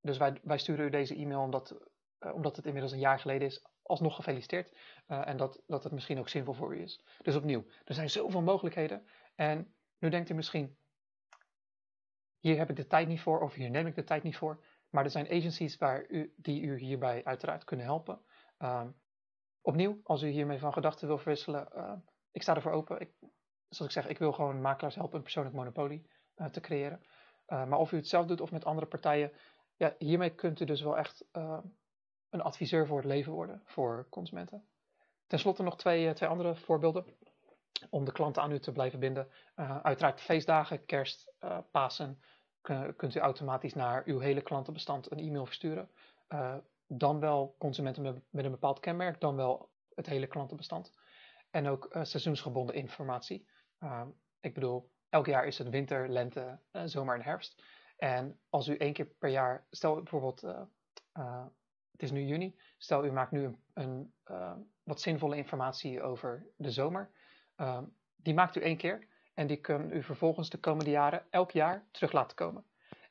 Ehm, dus wij, wij sturen u deze e-mail omdat, uh, omdat het inmiddels een jaar geleden is. Alsnog gefeliciteerd. Uh, en dat, dat het misschien ook zinvol voor u is. Dus opnieuw, er zijn zoveel mogelijkheden. En nu denkt u misschien, hier heb ik de tijd niet voor of hier neem ik de tijd niet voor. Maar er zijn agencies waar u, die u hierbij uiteraard kunnen helpen. Um, opnieuw, als u hiermee van gedachten wil verwisselen, uh, ik sta ervoor open. Ik, zoals ik zeg, ik wil gewoon makelaars helpen een persoonlijk monopolie te creëren. maar of u het zelf doet of met andere partijen, ja, hiermee kunt u dus wel echt uh, een adviseur voor het leven worden voor consumenten. Ten slotte nog twee, eh, twee andere voorbeelden om de klanten aan u te blijven binden. Uh, uiteraard feestdagen, kerst, Pasen, kunt u automatisch naar uw hele klantenbestand een e-mail versturen. dan wel consumenten met, met, een bepaald kenmerk, dan wel het hele klantenbestand. En ook seizoensgebonden informatie. ik bedoel, elk jaar is het winter, lente, zomer en herfst. En als u één keer per jaar, stel bijvoorbeeld, uh, uh, het is nu juni, stel u maakt nu een, uh, wat zinvolle informatie over de zomer. Ehm, die maakt u één keer en die kunt u vervolgens de komende jaren elk jaar terug laten komen.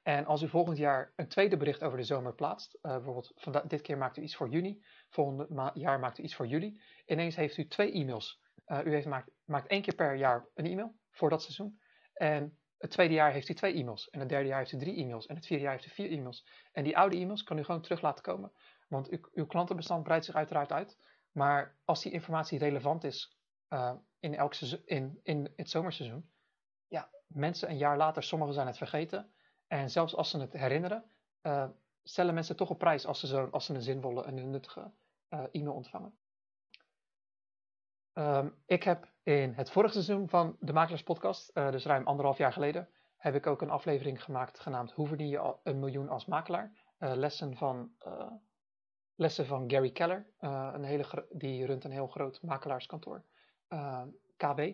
En als u volgend jaar een tweede bericht over de zomer plaatst, bijvoorbeeld dit keer maakt u iets voor juni, volgend jaar maakt u iets voor juli, ineens heeft u twee e-mails. u heeft maakt, maakt één keer per jaar een e-mail voor dat seizoen. En het tweede jaar heeft hij twee e-mails. En het derde jaar heeft hij drie e-mails. En het vierde jaar heeft hij vier e-mails. En die oude e-mails kan u gewoon terug laten komen. Want uw, uw klantenbestand breidt zich uiteraard uit. Maar als die informatie relevant is uh, in, elk in, in het zomerseizoen. Ja, mensen een jaar later, sommigen zijn het vergeten. En zelfs als ze het herinneren, uh, stellen mensen toch op prijs als ze, zo, als ze een zinvolle en een nuttige uh, e-mail ontvangen. Um, ik heb in het vorige seizoen van de Makelaars Podcast, uh, dus ruim anderhalf jaar geleden, heb ik ook een aflevering gemaakt genaamd Hoe verdien je een miljoen als makelaar? Uh, lessen, van, uh, lessen van Gary Keller, een hele die runt een heel groot makelaarskantoor, KB,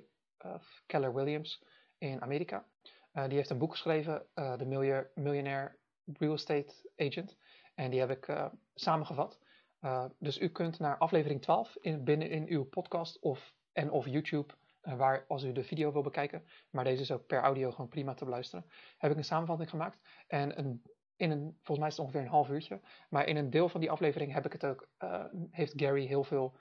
Keller Williams in Amerika. die heeft een boek geschreven, The Millionaire Real Estate Agent, en die heb ik samengevat. Uh, dus u kunt naar aflevering 12 in, binnen in uw podcast of, en of YouTube, uh, waar als u de video wil bekijken, maar deze is ook per audio gewoon prima te beluisteren, heb ik een samenvatting gemaakt. En een, in een, volgens mij is het ongeveer een half uurtje, maar in een deel van die aflevering heb ik het ook, uh, heeft Gary heel veel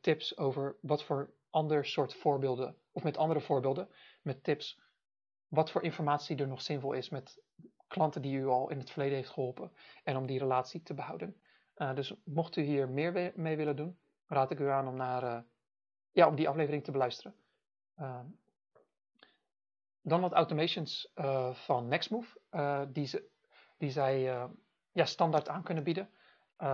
tips over wat voor ander soort voorbeelden, of met andere voorbeelden, met tips, wat voor informatie er nog zinvol is met klanten die u al in het verleden heeft geholpen en om die relatie te behouden. Uh, dus mocht u hier meer mee willen doen, raad ik u aan om, naar, uh, ja, om die aflevering te beluisteren. Uh, dan wat automations eh, van Nextmove, die, ze, die zij ja, standaard aan kunnen bieden.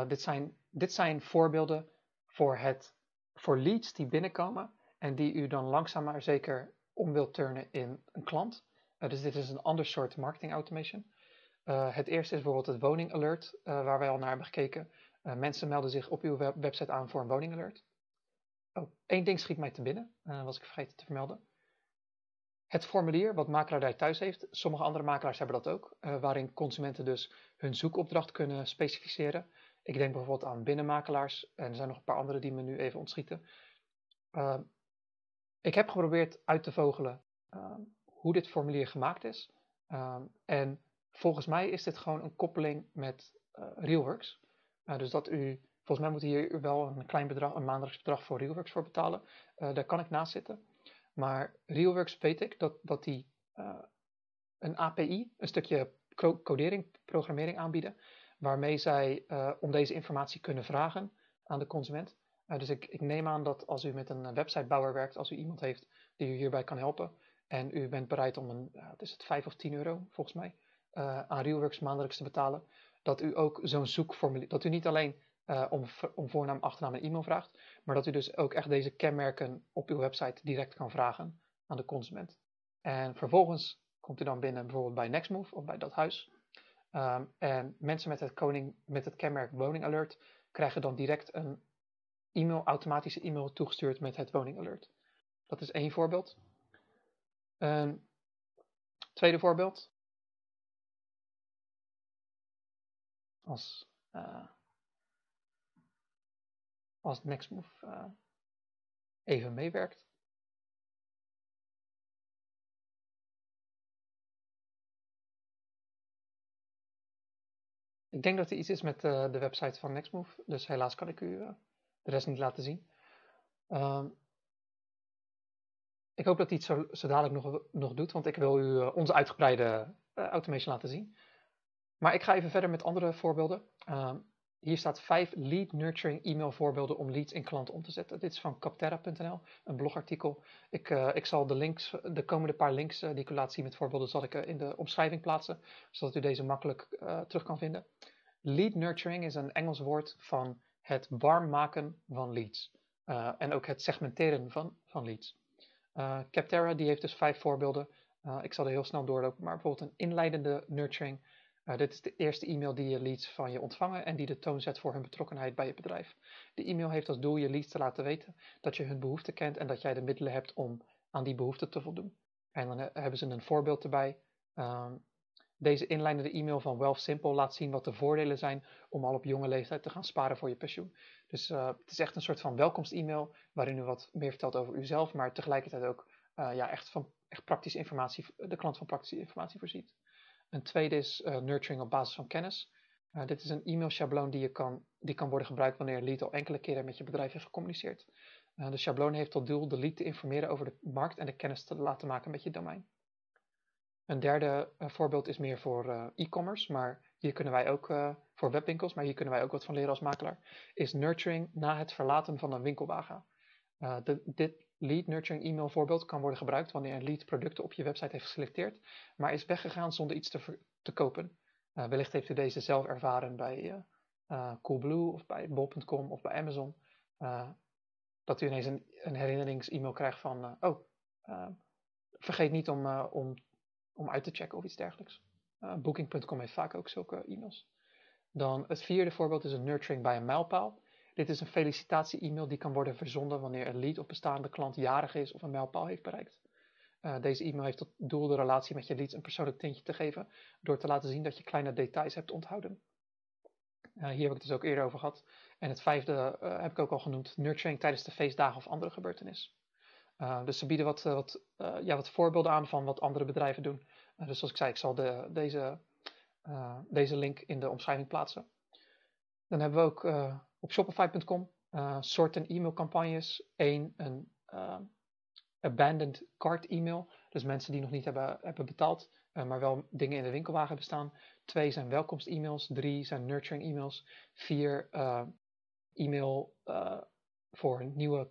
dit, zijn, dit zijn voorbeelden voor, het, voor leads die binnenkomen en die u dan langzaam maar zeker om wilt turnen in een klant. dus dit is een ander soort marketing automation. Uh, het eerste is bijvoorbeeld het woning alert, uh, waar wij al naar hebben gekeken. Uh, mensen melden zich op uw web website aan voor een woning alert. Oh, één ding schiet mij te binnen, was ik vergeten te vermelden. Het formulier wat makelaardij thuis heeft, sommige andere makelaars hebben dat ook, waarin consumenten dus hun zoekopdracht kunnen specificeren. Ik denk bijvoorbeeld aan binnenmakelaars en er zijn nog een paar andere die me nu even ontschieten. ik heb geprobeerd uit te vogelen hoe dit formulier gemaakt is en volgens mij is dit gewoon een koppeling met uh, Realworks. Uh, dus dat u, volgens mij moet hier wel een klein bedrag, een maandelijks bedrag voor Realworks voor betalen. Uh, daar kan ik naast zitten. Maar Realworks weet ik dat, dat die een API, een stukje codering, programmering aanbieden, waarmee zij om deze informatie kunnen vragen aan de consument. dus ik, ik neem aan dat als u met een websitebouwer werkt, als u iemand heeft die u hierbij kan helpen, en u bent bereid om een, wat is het, 5 of 10 euro volgens mij, uh, aan Realworks maandelijks te betalen, dat u ook zo'n zoekformulier, dat u niet alleen uh, om, om voornaam, achternaam en e-mail vraagt, maar dat u dus ook echt deze kenmerken op uw website direct kan vragen aan de consument. En vervolgens komt u dan binnen bijvoorbeeld bij Nextmove of bij dat huis. Um, en mensen met het, koning, met het kenmerk Woning Alert krijgen dan direct een e-mail, automatische e-mail toegestuurd met het woningalert. Dat is één voorbeeld. Tweede voorbeeld. Als, uh, als Nextmove uh, even meewerkt. Ik denk dat er iets is met uh, de website van Nextmove, dus helaas kan ik u de rest niet laten zien. Um, ik hoop dat hij het zo, zo dadelijk nog, nog doet, want ik wil u onze uitgebreide automation laten zien. Maar ik ga even verder met andere voorbeelden. Um, hier staat vijf lead nurturing e-mail voorbeelden om leads in klanten om te zetten. Dit is van capterra.nl, een blogartikel. Ik, uh, ik zal de links, de komende paar links uh, die ik u laat zien met voorbeelden, zal ik uh, in de omschrijving plaatsen, zodat u deze makkelijk terug kan vinden. Lead nurturing is een Engels woord van het warm maken van leads. en ook het segmenteren van, van leads. Capterra die heeft dus vijf voorbeelden. ik zal er heel snel doorlopen, maar bijvoorbeeld een inleidende nurturing uh, dit is de eerste e-mail die je leads van je ontvangen en die de toon zet voor hun betrokkenheid bij je bedrijf. De e-mail heeft als doel je leads te laten weten dat je hun behoeften kent en dat jij de middelen hebt om aan die behoeften te voldoen. En dan uh, hebben ze een voorbeeld erbij. Um, deze inleidende e-mail van Wealth Simple laat zien wat de voordelen zijn om al op jonge leeftijd te gaan sparen voor je pensioen. Dus uh, het is echt een soort van welkomst-e-mail waarin u wat meer vertelt over uzelf, maar tegelijkertijd ook ja, echt, van, echt praktische informatie, de klant van praktische informatie voorziet. Een tweede is uh, nurturing op basis van kennis. Uh, dit is een e-mail schabloon die, je kan, die kan worden gebruikt wanneer lead al enkele keren met je bedrijf heeft gecommuniceerd. Uh, de schabloon heeft tot doel de lead te informeren over de markt en de kennis te laten maken met je domein. Een derde voorbeeld is meer voor e-commerce, maar hier kunnen wij ook voor webwinkels, maar hier kunnen wij ook wat van leren als makelaar, is nurturing na het verlaten van een winkelwagen. Dit lead nurturing e-mail voorbeeld kan worden gebruikt wanneer een lead producten op je website heeft geselecteerd, maar is weggegaan zonder iets te, te kopen. Uh, wellicht heeft u deze zelf ervaren bij uh, uh, Coolblue of bij bol.com of bij Amazon. dat u ineens een, een herinnerings-e-mail krijgt van, oh, vergeet niet om, om, om uit te checken of iets dergelijks. Booking.com heeft vaak ook zulke e-mails. Dan het vierde voorbeeld is een nurturing bij een mijlpaal. Dit is een felicitatie-e-mail die kan worden verzonden wanneer een lead of bestaande klant jarig is of een mijlpaal heeft bereikt. Uh, deze e-mail heeft tot doel de relatie met je leads een persoonlijk tintje te geven door te laten zien dat je kleine details hebt onthouden. Uh, hier heb ik het dus ook eerder over gehad. En het vijfde uh, heb ik ook al genoemd, nurturing tijdens de feestdagen of andere gebeurtenissen. dus ze bieden wat, wat, ja, wat voorbeelden aan van wat andere bedrijven doen. dus zoals ik zei, ik zal de, deze, deze link in de omschrijving plaatsen. Dan hebben we ook op shopify.com uh, soorten e-mailcampagnes. Eén, een uh, abandoned cart e-mail. Dus mensen die nog niet hebben, hebben betaald, uh, maar wel dingen in de winkelwagen hebben staan. Twee zijn welkomst-e-mails. Drie zijn nurturing e-mails. Vier, e-mail voor nieuwe,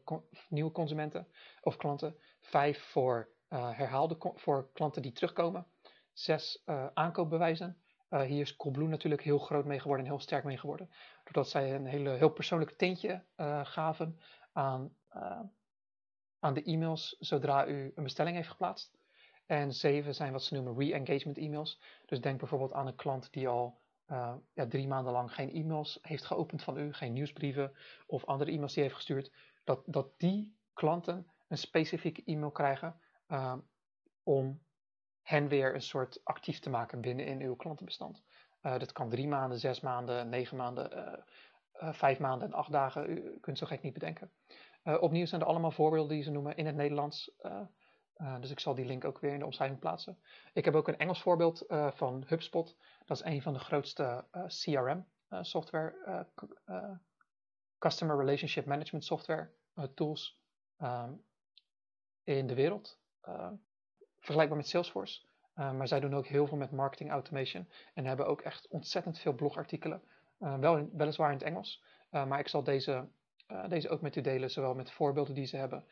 nieuwe consumenten of klanten. Vijf voor herhaalde voor klanten die terugkomen. Zes aankoopbewijzen. Uh, hier is Coolblue natuurlijk heel groot mee geworden en heel sterk mee geworden. Doordat zij een hele, heel persoonlijk tintje uh, gaven aan, uh, aan de e-mails zodra u een bestelling heeft geplaatst. En zeven zijn wat ze noemen re-engagement e-mails. Dus denk bijvoorbeeld aan een klant die al ja, drie maanden lang geen e-mails heeft geopend van u, geen nieuwsbrieven of andere e-mails die heeft gestuurd. Dat, dat die klanten een specifieke e-mail krijgen om hen weer een soort actief te maken binnen in uw klantenbestand. Uh, dat kan drie maanden, zes maanden, negen maanden, uh, uh, vijf maanden en acht dagen. U kunt zo gek niet bedenken. opnieuw zijn er allemaal voorbeelden die ze noemen in het Nederlands. dus ik zal die link ook weer in de omschrijving plaatsen. Ik heb ook een Engels voorbeeld van HubSpot. Dat is een van de grootste CRM software, Customer Relationship Management software tools um, in de wereld vergelijkbaar met Salesforce. Uh, maar zij doen ook heel veel met marketing automation en hebben ook echt ontzettend veel blogartikelen. Uh, wel weliswaar in het Engels, uh, maar ik zal deze, deze ook met u delen, zowel met voorbeelden die ze hebben,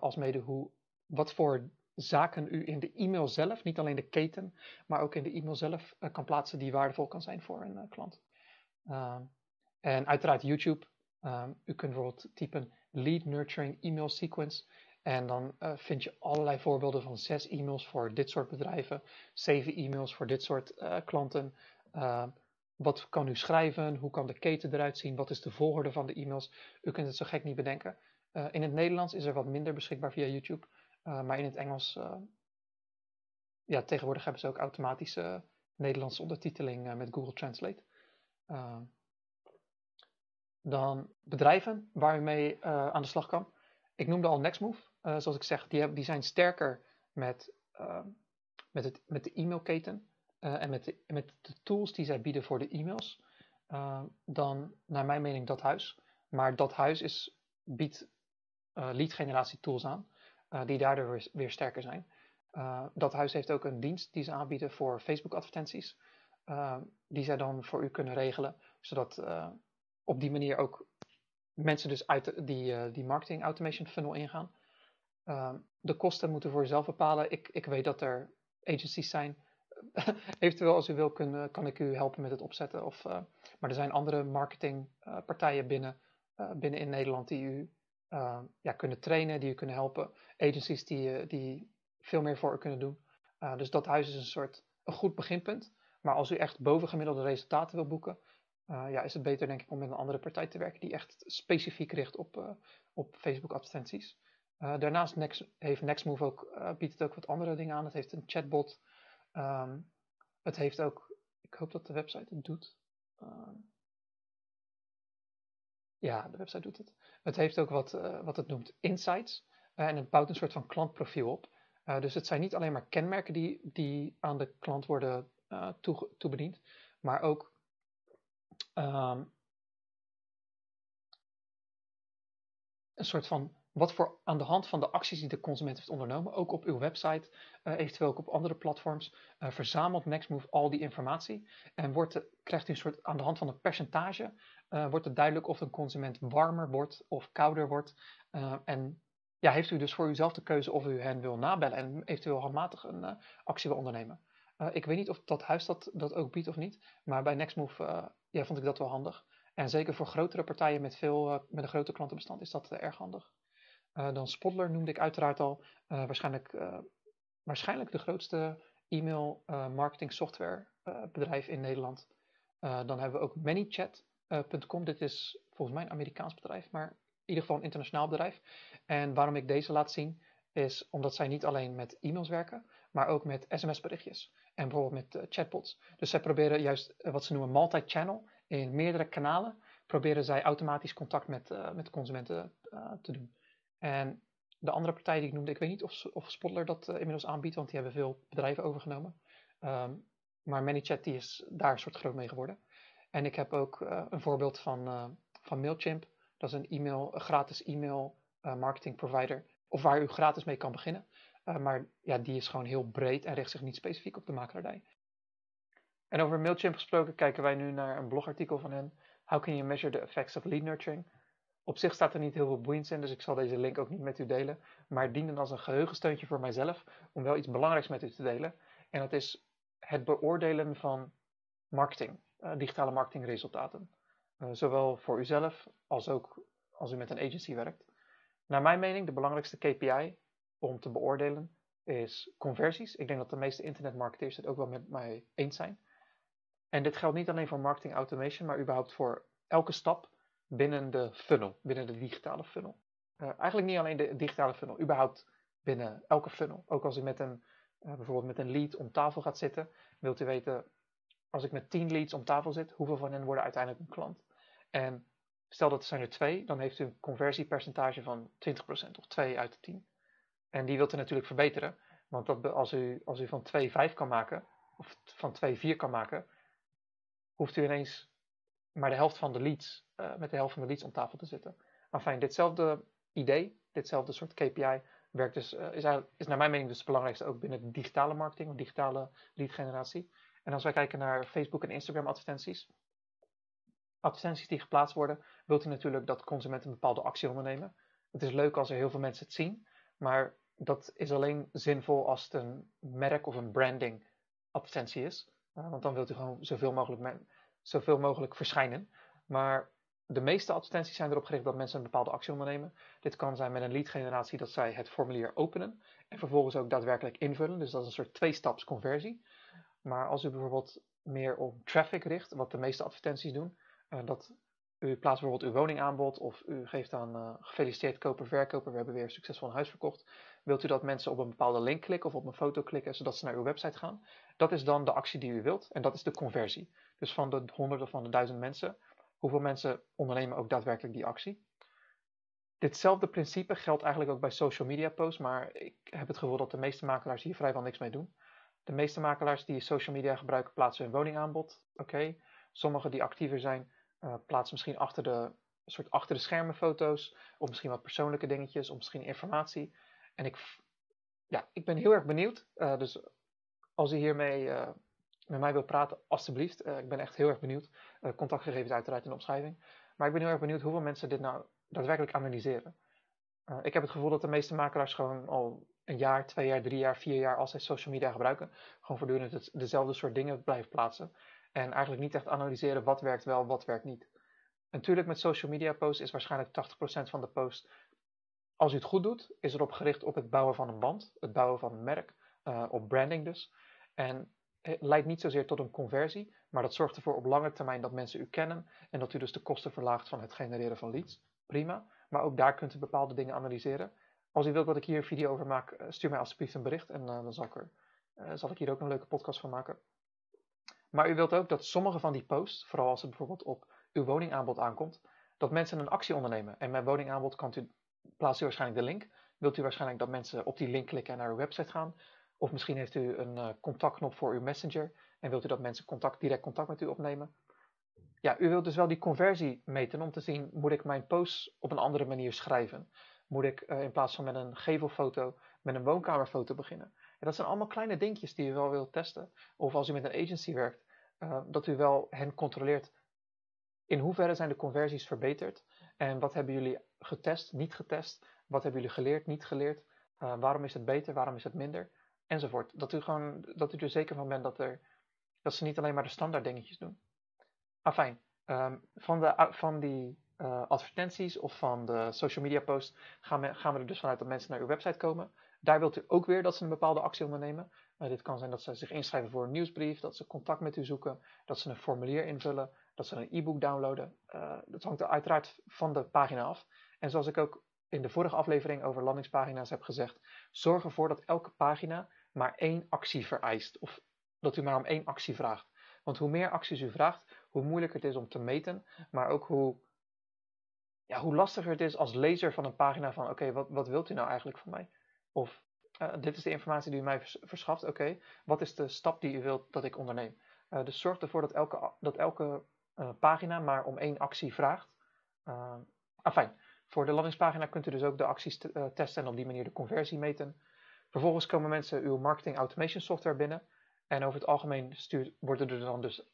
als mede hoe, wat voor zaken u in de e-mail zelf, niet alleen de keten, maar ook in de e-mail zelf kan plaatsen die waardevol kan zijn voor een klant. en uiteraard YouTube. u kunt bijvoorbeeld typen lead nurturing email sequence en dan uh, vind je allerlei voorbeelden van zes e-mails voor dit soort bedrijven, zeven e-mails voor dit soort uh, klanten, uh, wat kan u schrijven? Hoe kan de keten eruit zien? Wat is de volgorde van de e-mails? U kunt het zo gek niet bedenken. in het Nederlands is er wat minder beschikbaar via YouTube. maar in het Engels, ja, tegenwoordig hebben ze ook automatische Nederlandse ondertiteling met Google Translate. dan bedrijven waar u mee aan de slag kan. Ik noemde al Nextmove. Zoals ik zeg, die, hebben, die zijn sterker met, met, het, met de e-mailketen. Eh, en met de, met de tools die zij bieden voor de e-mails, uh, dan naar mijn mening dat huis. Maar dat huis is, biedt uh, lead generatie tools aan, die daardoor weer, weer sterker zijn. dat huis heeft ook een dienst die ze aanbieden voor Facebook advertenties, die zij dan voor u kunnen regelen, zodat op die manier ook mensen dus uit die, die marketing automation funnel ingaan. De kosten moeten voor jezelf bepalen. Ik, ik weet dat er agencies zijn <laughs> eventueel als u wil kun, kan ik u helpen met het opzetten. Of, uh, maar er zijn andere marketingpartijen binnen, uh, binnen in Nederland die u ja, kunnen trainen, die u kunnen helpen. Agencies die, die veel meer voor u kunnen doen. dus dat huis is een soort een goed beginpunt. Maar als u echt bovengemiddelde resultaten wil boeken, ja, is het beter denk ik om met een andere partij te werken die echt specifiek richt op, op Facebook advertenties. Daarnaast Next, heeft Nextmove ook, biedt het ook wat andere dingen aan. Het heeft een chatbot. Um, het heeft ook, ik hoop dat de website het doet. Um, ja, de website doet het. Het heeft ook wat, uh, wat het noemt insights. En het bouwt een soort van klantprofiel op. Dus het zijn niet alleen maar kenmerken die, die aan de klant worden toe, toebediend, maar ook um, een soort van wat voor aan de hand van de acties die de consument heeft ondernomen, ook op uw website, uh, eventueel ook op andere platforms, uh, verzamelt Nextmove al die informatie en wordt, krijgt u een soort aan de hand van een percentage, uh, wordt het duidelijk of een consument warmer wordt of kouder wordt. en ja, heeft u dus voor uzelf de keuze of u hen wil nabellen en eventueel handmatig een actie wil ondernemen. ik weet niet of dat huis dat, dat ook biedt of niet, maar bij Nextmove ja, vond ik dat wel handig. En zeker voor grotere partijen met, veel, met een grote klantenbestand is dat erg handig. Uh, dan Spotler noemde ik uiteraard al. Uh, waarschijnlijk, uh, waarschijnlijk de grootste e-mail marketing software bedrijf in Nederland. dan hebben we ook ManyChat.com. Dit is volgens mij een Amerikaans bedrijf, maar in ieder geval een internationaal bedrijf. En waarom ik deze laat zien, is omdat zij niet alleen met e-mails werken, maar ook met sms-berichtjes. En bijvoorbeeld met chatbots. Dus zij proberen juist wat ze noemen multi-channel. In meerdere kanalen proberen zij automatisch contact met, met consumenten te doen. En de andere partij die ik noemde, ik weet niet of, of Spotler dat uh, inmiddels aanbiedt, want die hebben veel bedrijven overgenomen. Um, maar ManyChat die is daar een soort groot mee geworden. En ik heb ook uh, een voorbeeld van, uh, van Mailchimp. Dat is een, e-mail, een gratis e-mail marketing provider. Of waar u gratis mee kan beginnen. maar ja, die is gewoon heel breed en richt zich niet specifiek op de makelaardij. En over Mailchimp gesproken kijken wij nu naar een blogartikel van hen. How can you measure the effects of lead nurturing? Op zich staat er niet heel veel boeiends in, dus ik zal deze link ook niet met u delen. Maar diende als een geheugensteuntje voor mijzelf om wel iets belangrijks met u te delen. En dat is het beoordelen van marketing, uh, digitale marketingresultaten. Uh, zowel voor uzelf als ook als u met een agency werkt. Naar mijn mening, de belangrijkste KPI om te beoordelen is conversies. Ik denk dat de meeste internetmarketeers het ook wel met mij eens zijn. En dit geldt niet alleen voor marketing automation, maar überhaupt voor elke stap binnen de funnel, binnen de digitale funnel. Uh, eigenlijk niet alleen de digitale funnel, überhaupt binnen elke funnel. Ook als u met een, uh, bijvoorbeeld met een lead om tafel gaat zitten, wilt u weten, als ik met 10 leads om tafel zit, hoeveel van hen worden uiteindelijk een klant? En stel dat er zijn er twee, dan heeft u een conversiepercentage van 20% of 2 uit de 10. En die wilt u natuurlijk verbeteren, want dat, als, u, als u van 2 5 kan maken, of van 2 4 kan maken, hoeft u ineens maar de helft van de leads, uh, met de helft van de leads om tafel te zitten. Maar fijn, ditzelfde idee, ditzelfde soort KPI, werkt dus, uh, is, is naar mijn mening dus het belangrijkste ook binnen digitale marketing of digitale lead generatie. En als wij kijken naar Facebook en Instagram advertenties, advertenties die geplaatst worden, wilt u natuurlijk dat consumenten een bepaalde actie ondernemen. Het is leuk als er heel veel mensen het zien, maar dat is alleen zinvol als het een merk of een branding advertentie is. Uh, want dan wilt u gewoon zoveel mogelijk zoveel mogelijk verschijnen. Maar de meeste advertenties zijn erop gericht dat mensen een bepaalde actie ondernemen. Dit kan zijn met een lead generatie dat zij het formulier openen en vervolgens ook daadwerkelijk invullen. Dus dat is een soort twee-staps conversie. Maar als u bijvoorbeeld meer op traffic richt, wat de meeste advertenties doen. dat u plaatst bijvoorbeeld uw woningaanbod of u geeft aan uh, gefeliciteerd koper, verkoper, we hebben weer succesvol een huis verkocht. Wilt u dat mensen op een bepaalde link klikken of op een foto klikken zodat ze naar uw website gaan? Dat is dan de actie die u wilt en dat is de conversie. Dus van de honderd of van de duizend mensen, hoeveel mensen ondernemen ook daadwerkelijk die actie? Ditzelfde principe geldt eigenlijk ook bij social media posts, maar ik heb het gevoel dat de meeste makelaars hier vrijwel niks mee doen. De meeste makelaars die social media gebruiken plaatsen hun woningaanbod. Oké, sommigen die actiever zijn uh, plaatsen misschien achter de, soort achter de schermen foto's of misschien wat persoonlijke dingetjes of misschien informatie. En ik, ja, ik ben heel erg benieuwd. Uh, dus als u hiermee uh, met mij wilt praten, alstublieft. ik ben echt heel erg benieuwd. contactgegevens uiteraard in de omschrijving. Maar ik ben heel erg benieuwd hoeveel mensen dit nou daadwerkelijk analyseren. ik heb het gevoel dat de meeste makelaars gewoon al een jaar, twee jaar, drie jaar, vier jaar als zij social media gebruiken, gewoon voortdurend dezelfde soort dingen blijven plaatsen. En eigenlijk niet echt analyseren wat werkt wel, wat werkt niet. Natuurlijk met social media posts is waarschijnlijk 80% van de post, als u het goed doet, is erop gericht op het bouwen van een band, het bouwen van een merk, uh, op branding dus. En leidt niet zozeer tot een conversie, maar dat zorgt ervoor op lange termijn dat mensen u kennen en dat u dus de kosten verlaagt van het genereren van leads. Prima, maar ook daar kunt u bepaalde dingen analyseren. Als u wilt dat ik hier een video over maak, eh, stuur mij alsjeblieft een bericht en uh, dan zal ik, er, zal ik hier ook een leuke podcast van maken. Maar u wilt ook dat sommige van die posts, vooral als het bijvoorbeeld op uw woningaanbod aankomt, dat mensen een actie ondernemen. En met woningaanbod kan u, plaatst u waarschijnlijk de link. Wilt u waarschijnlijk dat mensen op die link klikken en naar uw website gaan. Of misschien heeft u een uh, contactknop voor uw messenger en wilt u dat mensen contact, direct contact met u opnemen. Ja, u wilt dus wel die conversie meten om te zien, moet ik mijn posts op een andere manier schrijven? Moet ik uh, in plaats van met een gevelfoto, met een woonkamerfoto beginnen? dat zijn allemaal kleine dingetjes die u wel wilt testen. Of als u met een agency werkt, uh, dat u wel hen controleert. In hoeverre zijn de conversies verbeterd? En wat hebben jullie getest, niet getest? Wat hebben jullie geleerd, niet geleerd? Waarom is het beter, waarom is het minder? Enzovoort. Dat u, gewoon, dat u er zeker van bent dat, er, dat ze niet alleen maar de standaard dingetjes doen. Afijn, um, van, de, van die uh, advertenties of van de social media posts gaan we, gaan we er dus vanuit dat mensen naar uw website komen. Daar wilt u ook weer dat ze een bepaalde actie ondernemen. Uh, dit kan zijn dat ze zich inschrijven voor een nieuwsbrief, dat ze contact met u zoeken, dat ze een formulier invullen, dat ze een e-book downloaden. Uh, dat hangt er uiteraard van de pagina af. En zoals ik ook in de vorige aflevering over landingspagina's heb gezegd, zorg ervoor dat elke pagina maar één actie vereist. Of dat u maar om één actie vraagt. Want hoe meer acties u vraagt, hoe moeilijker het is om te meten, maar ook hoe, ja, hoe lastiger het is als lezer van een pagina van oké, wat, wat wilt u nou eigenlijk van mij? Of uh, dit is de informatie die u mij verschaft. Oké, wat is de stap die u wilt dat ik onderneem? Uh, dus zorg ervoor dat elke, dat elke uh, pagina maar om één actie vraagt. afijn, voor de landingspagina kunt u dus ook de acties testen en op die manier de conversie meten. Vervolgens komen mensen uw marketing automation software binnen. En over het algemeen stuurt, worden er dan dus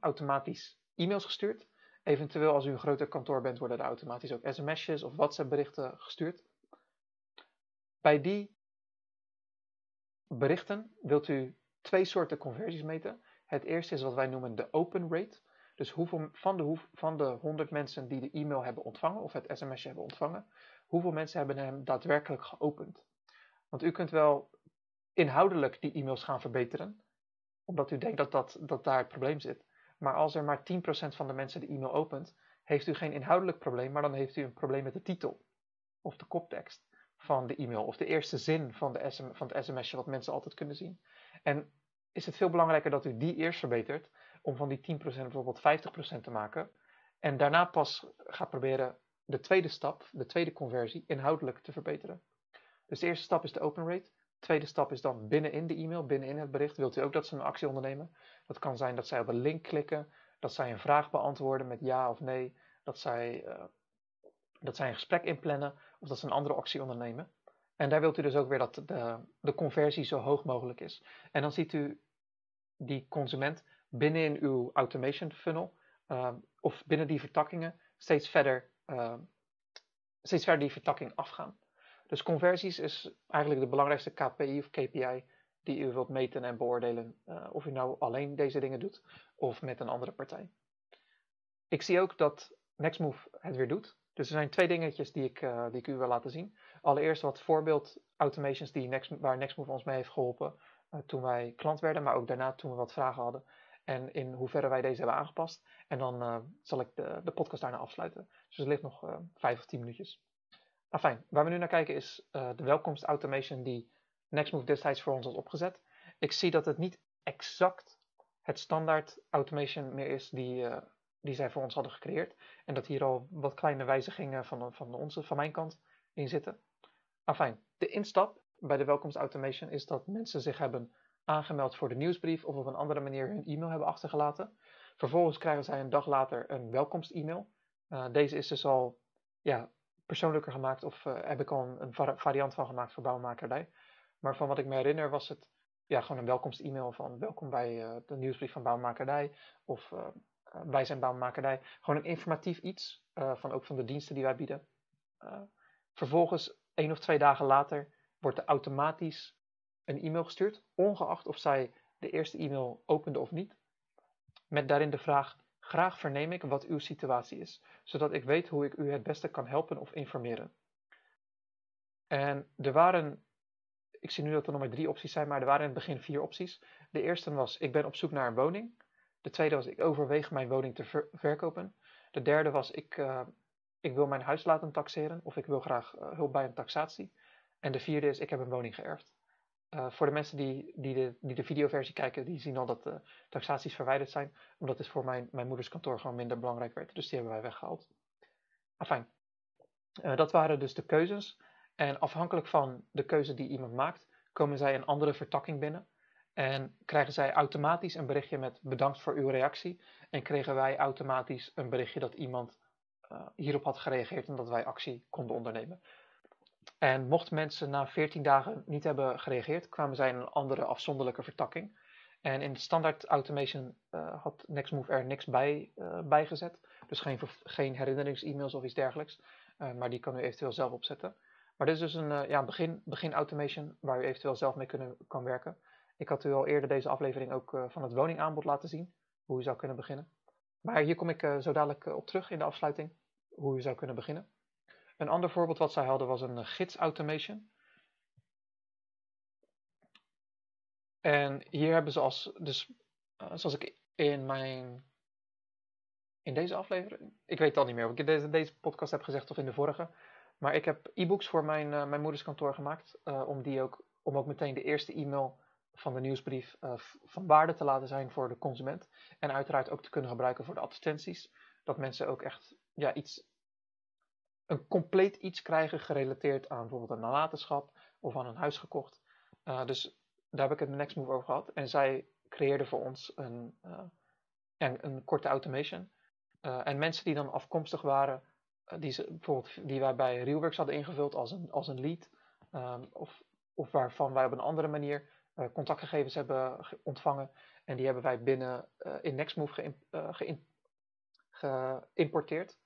automatisch e-mails gestuurd. Eventueel als u een groter kantoor bent, worden er automatisch ook sms'jes of WhatsApp berichten gestuurd. Bij die berichten wilt u twee soorten conversies meten. Het eerste is wat wij noemen de open rate. Dus hoeveel, van, de, van de 100 mensen die de e-mail hebben ontvangen of het sms'je hebben ontvangen, hoeveel mensen hebben hem daadwerkelijk geopend? Want u kunt wel inhoudelijk die e-mails gaan verbeteren, omdat u denkt dat, dat, dat daar het probleem zit. Maar als er maar 10% van de mensen de e-mail opent, heeft u geen inhoudelijk probleem, maar dan heeft u een probleem met de titel of de koptekst van de e-mail of de eerste zin van, de SM, van het sms'je wat mensen altijd kunnen zien. En is het veel belangrijker dat u die eerst verbetert om van die 10% bijvoorbeeld 50% te maken en daarna pas gaat proberen de tweede stap, de tweede conversie, inhoudelijk te verbeteren. Dus de eerste stap is de open rate. De tweede stap is dan binnenin de e-mail, binnenin het bericht. Wilt u ook dat ze een actie ondernemen? Dat kan zijn dat zij op een link klikken, dat zij een vraag beantwoorden met ja of nee, dat zij, uh, dat zij een gesprek inplannen of dat ze een andere actie ondernemen. En daar wilt u dus ook weer dat de, de conversie zo hoog mogelijk is. En dan ziet u die consument binnen in uw automation funnel uh, of binnen die vertakkingen steeds verder, uh, steeds verder die vertakking afgaan. Dus conversies is eigenlijk de belangrijkste KPI of KPI die u wilt meten en beoordelen uh, of u nou alleen deze dingen doet of met een andere partij. Ik zie ook dat Nextmove het weer doet. Dus er zijn twee dingetjes die ik, uh, die ik u wil laten zien. Allereerst wat voorbeeld automations die Next, waar Nextmove ons mee heeft geholpen uh, toen wij klant werden, maar ook daarna toen we wat vragen hadden. en in hoeverre wij deze hebben aangepast. En dan zal ik de, de podcast daarna afsluiten. Dus er ligt nog vijf of tien minuutjes. Fijn. waar we nu naar kijken is de welkomst automation die Nextmove destijds voor ons had opgezet. Ik zie dat het niet exact het standaard automation meer is die, die zij voor ons hadden gecreëerd. En dat hier al wat kleine wijzigingen van, van, onze, van mijn kant in zitten. Afijn, de instap bij de welkomst automation is dat mensen zich hebben aangemeld voor de nieuwsbrief of op een andere manier hun e-mail hebben achtergelaten. Vervolgens krijgen zij een dag later een welkomst-e-mail. Uh, deze is dus al ja, persoonlijker gemaakt of uh, heb ik al een, variant van gemaakt voor bouwmakerdij. Maar van wat ik me herinner was het ja, gewoon een welkomst-e-mail van welkom bij uh, de nieuwsbrief van bouwmakerdij of wij zijn bouwmakerdij. Gewoon een informatief iets van ook van de diensten die wij bieden. vervolgens, één of twee dagen later, wordt er automatisch een e-mail gestuurd, ongeacht of zij de eerste e-mail opende of niet, met daarin de vraag: graag verneem ik wat uw situatie is, zodat ik weet hoe ik u het beste kan helpen of informeren. En er waren, ik zie nu dat er nog maar drie opties zijn, maar er waren in het begin vier opties. De eerste was: ik ben op zoek naar een woning. De tweede was: ik overweeg mijn woning te verkopen. De derde was: ik, uh, ik wil mijn huis laten taxeren of ik wil graag uh, hulp bij een taxatie. En de vierde is: ik heb een woning geërfd. Uh, voor de mensen die, die, de, die de videoversie kijken, die zien al dat de taxaties verwijderd zijn. Omdat het voor mijn, mijn moeders kantoor gewoon minder belangrijk werd. Dus die hebben wij weggehaald. Afijn. Uh, dat waren dus de keuzes. En afhankelijk van de keuze die iemand maakt, komen zij een andere vertakking binnen. En krijgen zij automatisch een berichtje met bedankt voor uw reactie. En kregen wij automatisch een berichtje dat iemand hierop had gereageerd en dat wij actie konden ondernemen. En mochten mensen na 14 dagen niet hebben gereageerd, kwamen zij in een andere afzonderlijke vertakking. En in standaard automation uh, had Nextmove er niks bij uh, bijgezet. Dus geen, geen herinnerings-e-mails of iets dergelijks. Uh, maar die kan u eventueel zelf opzetten. Maar dit is dus een ja, begin, begin automation waar u eventueel zelf mee kunnen, kan werken. Ik had u al eerder deze aflevering ook van het woningaanbod laten zien. Hoe u zou kunnen beginnen. Maar hier kom ik zo dadelijk op terug in de afsluiting. Hoe u zou kunnen beginnen. Een ander voorbeeld wat zij hadden was een eh, gids automation. En hier hebben ze als, dus uh, zoals ik in mijn, in deze aflevering, ik weet al niet meer of ik in deze, deze podcast heb gezegd of in de vorige, maar ik heb e-books voor mijn, uh, mijn moederskantoor gemaakt, uh, om, die ook, om ook meteen de eerste e-mail van de nieuwsbrief van waarde te laten zijn voor de consument. En uiteraard ook te kunnen gebruiken voor de advertenties. Dat mensen ook echt ja, iets een compleet iets krijgen gerelateerd aan bijvoorbeeld een nalatenschap of aan een huis gekocht. Uh, dus daar heb ik het met Nextmove over gehad. En zij creëerden voor ons een, uh, een, korte automation. Uh, en mensen die dan afkomstig waren, die, ze, bijvoorbeeld, die wij bij Realworks hadden ingevuld als een, als een lead, um, of, of waarvan wij op een andere manier contactgegevens hebben ontvangen. En die hebben wij binnen in Nextmove geïmporteerd.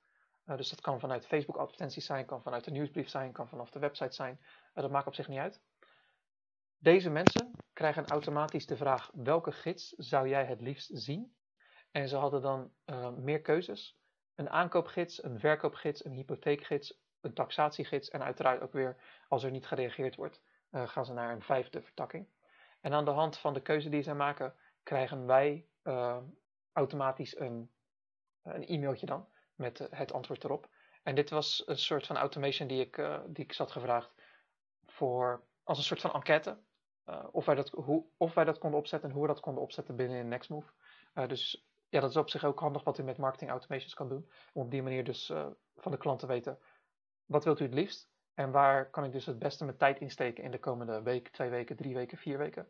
Uh, dus dat kan vanuit Facebook advertenties zijn, kan vanuit de nieuwsbrief zijn, kan vanaf de website zijn. Uh, dat maakt op zich niet uit. Deze mensen krijgen automatisch de vraag welke gids zou jij het liefst zien? En ze hadden dan uh, meer keuzes. Een aankoopgids, een verkoopgids, een hypotheekgids, een taxatiegids en uiteraard ook weer als er niet gereageerd wordt, gaan ze naar een vijfde vertakking. En aan de hand van de keuze die zij maken, krijgen wij automatisch een, een e-mailtje dan met eh, het antwoord erop. En dit was een soort van automation die ik, uh, die ik zat gevraagd voor, als een soort van enquête. Uh, of, wij dat, hoe, of wij dat konden opzetten en hoe we dat konden opzetten binnen in Nextmove. Dus ja, dat is op zich ook handig wat u met marketing automations kan doen. Om op die manier dus van de klant te weten, wat wilt u het liefst? En waar kan ik dus het beste mijn tijd insteken in de komende week, twee weken, drie weken, vier weken.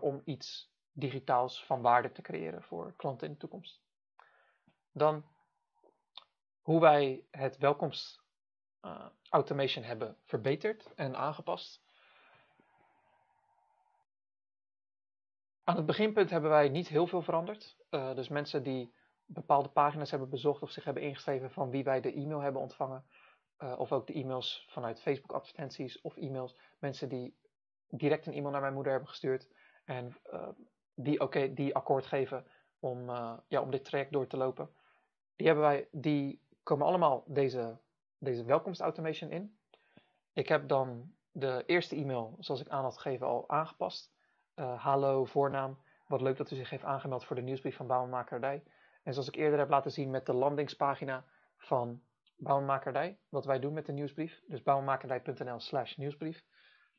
om iets digitaals van waarde te creëren voor klanten in de toekomst. Dan hoe wij het welkomst uh, automation hebben verbeterd en aangepast. Aan het beginpunt hebben wij niet heel veel veranderd. Uh, dus mensen die bepaalde pagina's hebben bezocht of zich hebben ingeschreven van wie wij de e-mail hebben ontvangen. Uh, of ook de e-mails vanuit Facebook advertenties of e-mails. Mensen die direct een e-mail naar mijn moeder hebben gestuurd. En die, okay, die akkoord geven om, ja, om dit traject door te lopen. Die hebben wij, die komen allemaal deze, deze welkomstautomation in. Ik heb dan de eerste e-mail, zoals ik aan had gegeven, al aangepast. Uh, hallo, voornaam, Wat leuk dat u zich heeft aangemeld voor de nieuwsbrief van Bouwmakerdij. En zoals ik eerder heb laten zien met de landingspagina van Bouwmakerdij, wat wij doen met de nieuwsbrief, dus bouwmakerdij.nl slash nieuwsbrief,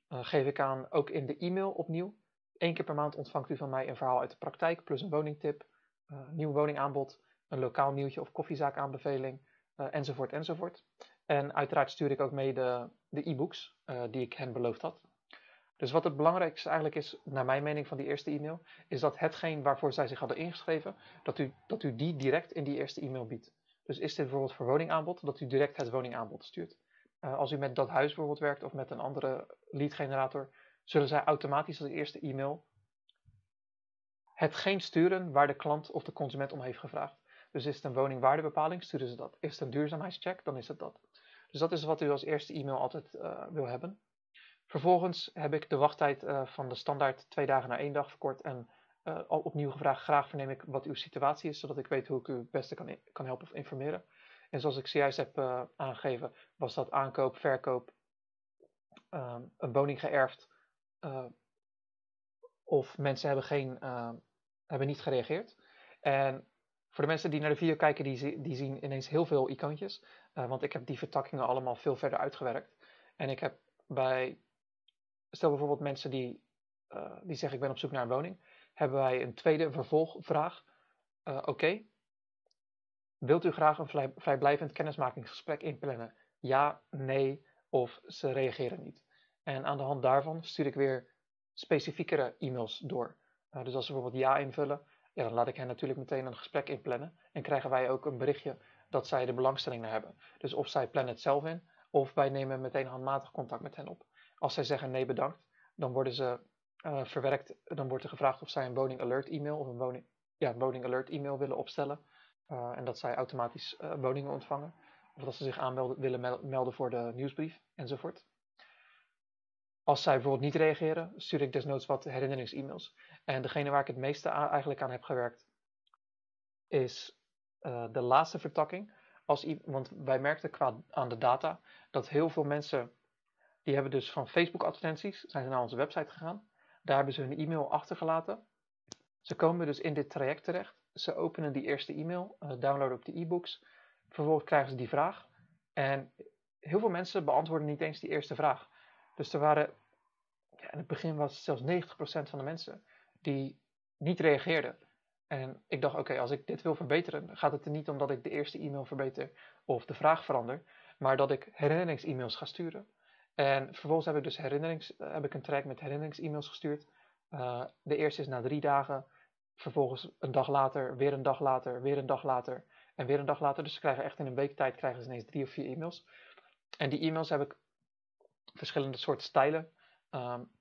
uh, geef ik aan ook in de e-mail opnieuw. Eén keer per maand ontvangt u van mij een verhaal uit de praktijk, plus een woningtip, uh, nieuw woningaanbod, een lokaal nieuwtje of koffiezaakaanbeveling, enzovoort, enzovoort. En uiteraard stuur ik ook mee de, e-books die ik hen beloofd had. Dus wat het belangrijkste eigenlijk is, naar mijn mening van die eerste e-mail, is dat hetgeen waarvoor zij zich hadden ingeschreven, dat u, dat u die direct in die eerste e-mail biedt. Dus is dit bijvoorbeeld voor woningaanbod, dat u direct het woningaanbod stuurt. Uh, als u met dat huis bijvoorbeeld werkt of met een andere lead generator, zullen zij automatisch als eerste e-mail hetgeen sturen waar de klant of de consument om heeft gevraagd. Dus is het een woningwaardebepaling, sturen ze dat. Is het een duurzaamheidscheck, dan is het dat. Dus dat is wat u als eerste e-mail altijd uh, wil hebben. Vervolgens heb ik de wachttijd uh, van de standaard twee dagen naar één dag verkort en uh, opnieuw gevraagd, graag verneem ik wat uw situatie is, zodat ik weet hoe ik u het beste kan, kan helpen of informeren. En zoals ik zojuist heb uh, aangegeven, was dat aankoop, verkoop, um, een woning geërfd of mensen hebben, geen, hebben niet gereageerd. En voor de mensen die naar de video kijken, die, die zien ineens heel veel icoontjes, want ik heb die vertakkingen allemaal veel verder uitgewerkt. En ik heb bij stel bijvoorbeeld mensen die, uh, die zeggen ik ben op zoek naar een woning, hebben wij een tweede vervolgvraag. Uh, Oké, wilt u graag een vrijblijvend kennismakingsgesprek inplannen? Ja, nee of ze reageren niet. En aan de hand daarvan stuur ik weer specifiekere e-mails door. Dus als ze bijvoorbeeld ja invullen, ja, dan laat ik hen natuurlijk meteen een gesprek inplannen. En krijgen wij ook een berichtje dat zij de belangstelling naar hebben. Dus of zij plannen het zelf in, of wij nemen meteen handmatig contact met hen op. Als zij zeggen nee bedankt, dan worden ze uh, verwerkt. Dan wordt er gevraagd of zij een woning alert e-mail of een woning, ja, woning alert e-mail willen opstellen. Uh, en dat zij automatisch uh, woningen ontvangen. Of dat ze zich aanmelden willen melden voor de nieuwsbrief enzovoort. Als zij bijvoorbeeld niet reageren, stuur ik desnoods wat herinnerings-e-mails. En degene waar ik het meeste eigenlijk aan heb gewerkt, is de laatste vertakking. Als, want wij merkten qua aan de data dat heel veel mensen die hebben dus van Facebook advertenties, zijn ze naar onze website gegaan. Daar hebben ze hun e-mail achtergelaten. Ze komen dus in dit traject terecht. Ze openen die eerste e-mail, uh, downloaden op de e-books. Vervolgens krijgen ze die vraag. En heel veel mensen beantwoorden niet eens die eerste vraag. Dus er waren, ja, in het begin was het zelfs 90% van de mensen die niet reageerden. En ik dacht, oké, als ik dit wil verbeteren, gaat het er niet om dat ik de eerste e-mail verbeter of de vraag verander, maar dat ik herinnerings-e-mails ga sturen. En vervolgens heb ik dus herinnerings, eh, heb ik een track met herinnerings-e-mails gestuurd. Uh, de eerste is na drie dagen, vervolgens een dag later, weer een dag later, weer een dag later en weer een dag later. Dus ze krijgen echt in een week tijd krijgen ze ineens drie of vier e-mails. En die e-mails heb ik verschillende soorten stijlen. Um,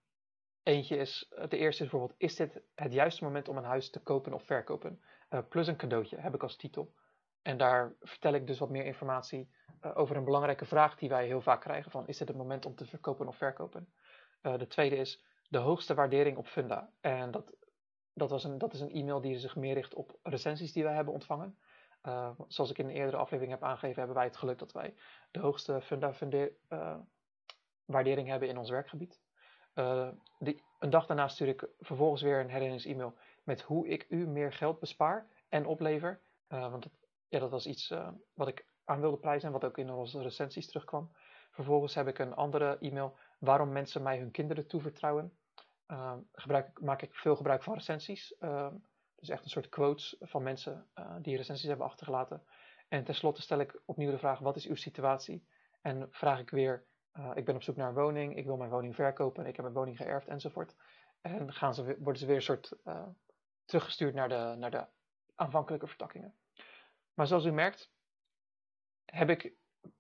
eentje is, de eerste is bijvoorbeeld, is dit het juiste moment om een huis te kopen of verkopen? Uh, plus een cadeautje heb ik als titel. En daar vertel ik dus wat meer informatie uh, over een belangrijke vraag die wij heel vaak krijgen: van is dit het moment om te verkopen of verkopen? Uh, de tweede is de hoogste waardering op Funda. En dat, dat, was een, dat is een e-mail die zich meer richt op recensies die wij hebben ontvangen. Zoals ik in een eerdere aflevering heb aangegeven, hebben wij het geluk dat wij de hoogste Funda waardering hebben in ons werkgebied. Die, een dag daarna stuur ik vervolgens weer een herinnerings-e-mail met hoe ik u meer geld bespaar en oplever. want dat, ja, dat was iets wat ik aan wilde prijzen en wat ook in onze recensies terugkwam. Vervolgens heb ik een andere e-mail waarom mensen mij hun kinderen toevertrouwen. Gebruik, maak ik veel gebruik van recensies. Dus echt een soort quotes van mensen die recensies hebben achtergelaten. En tenslotte stel ik opnieuw de vraag: wat is uw situatie? En vraag ik weer: eh, ik ben op zoek naar een woning, ik wil mijn woning verkopen, ik heb mijn woning geërfd enzovoort. En gaan ze, worden ze weer een soort eh, teruggestuurd naar de, naar de aanvankelijke vertakkingen. Maar zoals u merkt, heb ik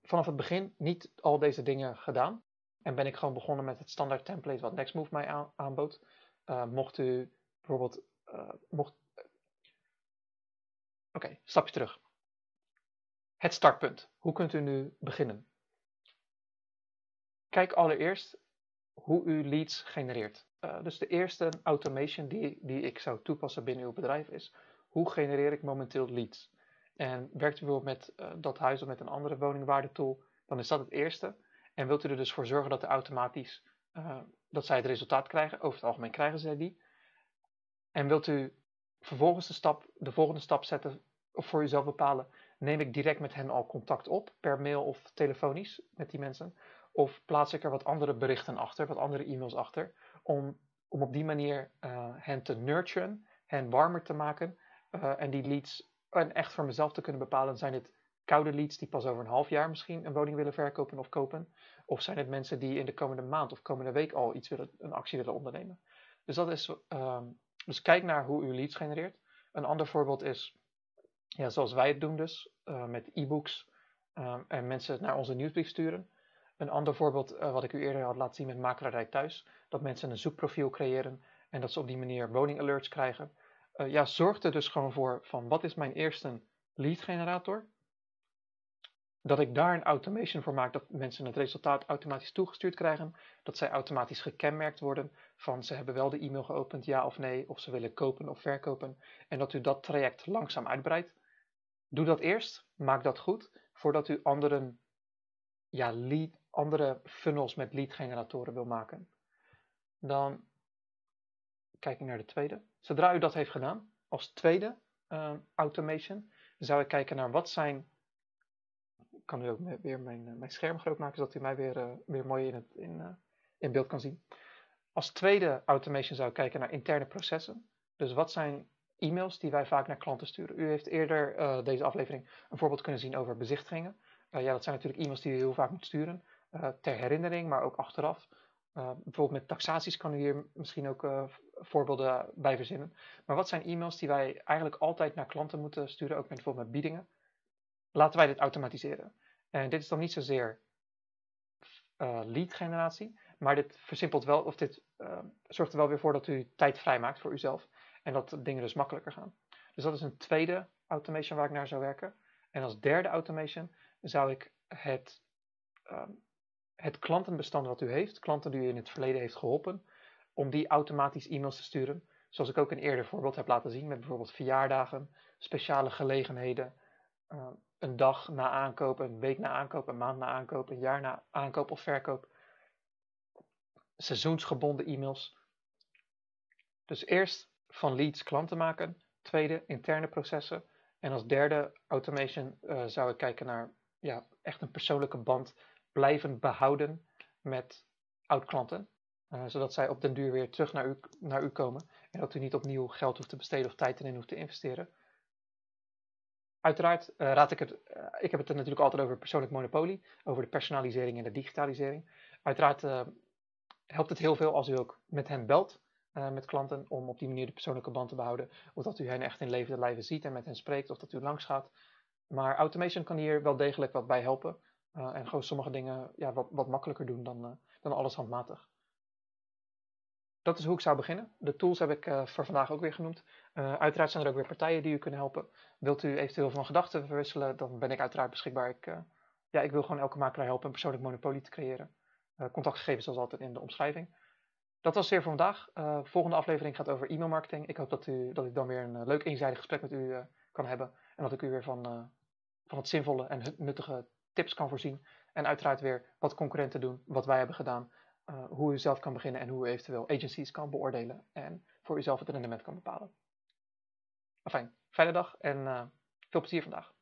vanaf het begin niet al deze dingen gedaan. En ben ik gewoon begonnen met het standaard template wat Nextmove mij aanbood. Uh, mocht u bijvoorbeeld. Mocht... Oké, stapje terug. Het startpunt. Hoe kunt u nu beginnen? Kijk allereerst hoe u leads genereert. Uh, dus de eerste automation die, die ik zou toepassen binnen uw bedrijf is: hoe genereer ik momenteel leads? en werkt u bijvoorbeeld met uh, dat huis of met een andere woningwaardetool, dan is dat het eerste. En wilt u er dus voor zorgen dat automatisch uh, dat zij het resultaat krijgen, over het algemeen krijgen zij die. En wilt u vervolgens de, stap, de volgende stap zetten of voor uzelf bepalen, neem ik direct met hen al contact op, per mail of telefonisch met die mensen? Of plaats ik er wat andere berichten achter, wat andere e-mails achter, om, om op die manier uh, hen te nurturen, hen warmer te maken uh, en die leads en echt voor mezelf te kunnen bepalen, zijn het koude leads die pas over een half jaar misschien een woning willen verkopen of kopen? Of zijn het mensen die in de komende maand of komende week al iets willen, een actie willen ondernemen? Dus dat is, um, dus kijk naar hoe u leads genereert. Een ander voorbeeld is, ja, zoals wij het doen dus, uh, met e-books um, en mensen naar onze nieuwsbrief sturen. Een ander voorbeeld uh, wat ik u eerder had laten zien met makelaarij thuis, dat mensen een zoekprofiel creëren en dat ze op die manier woning alerts krijgen. Uh, ja, zorg er dus gewoon voor van wat is mijn eerste lead generator? dat ik daar een automation voor maak, dat mensen het resultaat automatisch toegestuurd krijgen, dat zij automatisch gekenmerkt worden van ze hebben wel de e-mail geopend, ja of nee, of ze willen kopen of verkopen, en dat u dat traject langzaam uitbreidt. Doe dat eerst, maak dat goed, voordat u andere, ja, lead, andere funnels met lead generatoren wil maken. Dan kijk ik naar de tweede. Zodra u dat heeft gedaan, als tweede uh, automation, zou ik kijken naar wat zijn kan nu ook weer mijn, eh, mijn scherm groot maken, zodat u mij weer, uh, weer mooi in, het, in, uh, in beeld kan zien. Als tweede automation zou ik kijken naar interne processen. Dus wat zijn e-mails die wij vaak naar klanten sturen? U heeft eerder deze aflevering een voorbeeld kunnen zien over bezichtigingen. ja, dat zijn natuurlijk e-mails die u heel vaak moet sturen. Ter herinnering, maar ook achteraf. bijvoorbeeld met taxaties kan u hier misschien ook voorbeelden bij verzinnen. Maar wat zijn e-mails die wij eigenlijk altijd naar klanten moeten sturen, ook met bijvoorbeeld met biedingen? Laten wij dit automatiseren. En dit is dan niet zozeer lead generatie, maar dit versimpelt wel, of dit zorgt er wel weer voor dat u tijd vrijmaakt voor uzelf en dat dingen dus makkelijker gaan. Dus dat is een tweede automation waar ik naar zou werken. En als derde automation zou ik het, uh, het klantenbestand wat u heeft, klanten die u in het verleden heeft geholpen, om die automatisch e-mails te sturen. Zoals ik ook een eerder voorbeeld heb laten zien met bijvoorbeeld verjaardagen, speciale gelegenheden, een dag na aankoop, een week na aankoop, een maand na aankoop, een jaar na aankoop of verkoop. Seizoensgebonden e-mails. Dus eerst van leads klanten maken. Tweede, interne processen. En als derde, automation, uh, zou ik kijken naar ja, echt een persoonlijke band blijven behouden met oud-klanten. Uh, zodat zij op den duur weer terug naar u, naar u komen. En dat u niet opnieuw geld hoeft te besteden of tijd erin hoeft te investeren. Uiteraard uh, raad ik het, uh, ik heb het natuurlijk altijd over persoonlijk monopolie, over de personalisering en de digitalisering. Uiteraard helpt het heel veel als u ook met hen belt, met klanten, om op die manier de persoonlijke band te behouden. Of dat u hen echt in levende lijven ziet en met hen spreekt, of dat u langs gaat. Maar automation kan hier wel degelijk wat bij helpen. En gewoon sommige dingen ja, wat, wat makkelijker doen dan, dan alles handmatig dat is hoe ik zou beginnen. De tools heb ik uh, voor vandaag ook weer genoemd. Uiteraard zijn er ook weer partijen die u kunnen helpen. Wilt u eventueel van gedachten verwisselen, dan ben ik uiteraard beschikbaar. Ik, ja, ik wil gewoon elke makelaar helpen een persoonlijk monopolie te creëren. contactgegevens zoals altijd in de omschrijving. Dat was zeer voor vandaag. volgende aflevering gaat over e-mail marketing. Ik hoop dat, u, dat ik dan weer een leuk eenzijdig gesprek met u kan hebben. En dat ik u weer van, van het zinvolle en nuttige tips kan voorzien. En uiteraard weer wat concurrenten doen, wat wij hebben gedaan uh, hoe u zelf kan beginnen en hoe u eventueel agencies kan beoordelen en voor uzelf het rendement kan bepalen. Fijn, fijne dag en uh, veel plezier vandaag.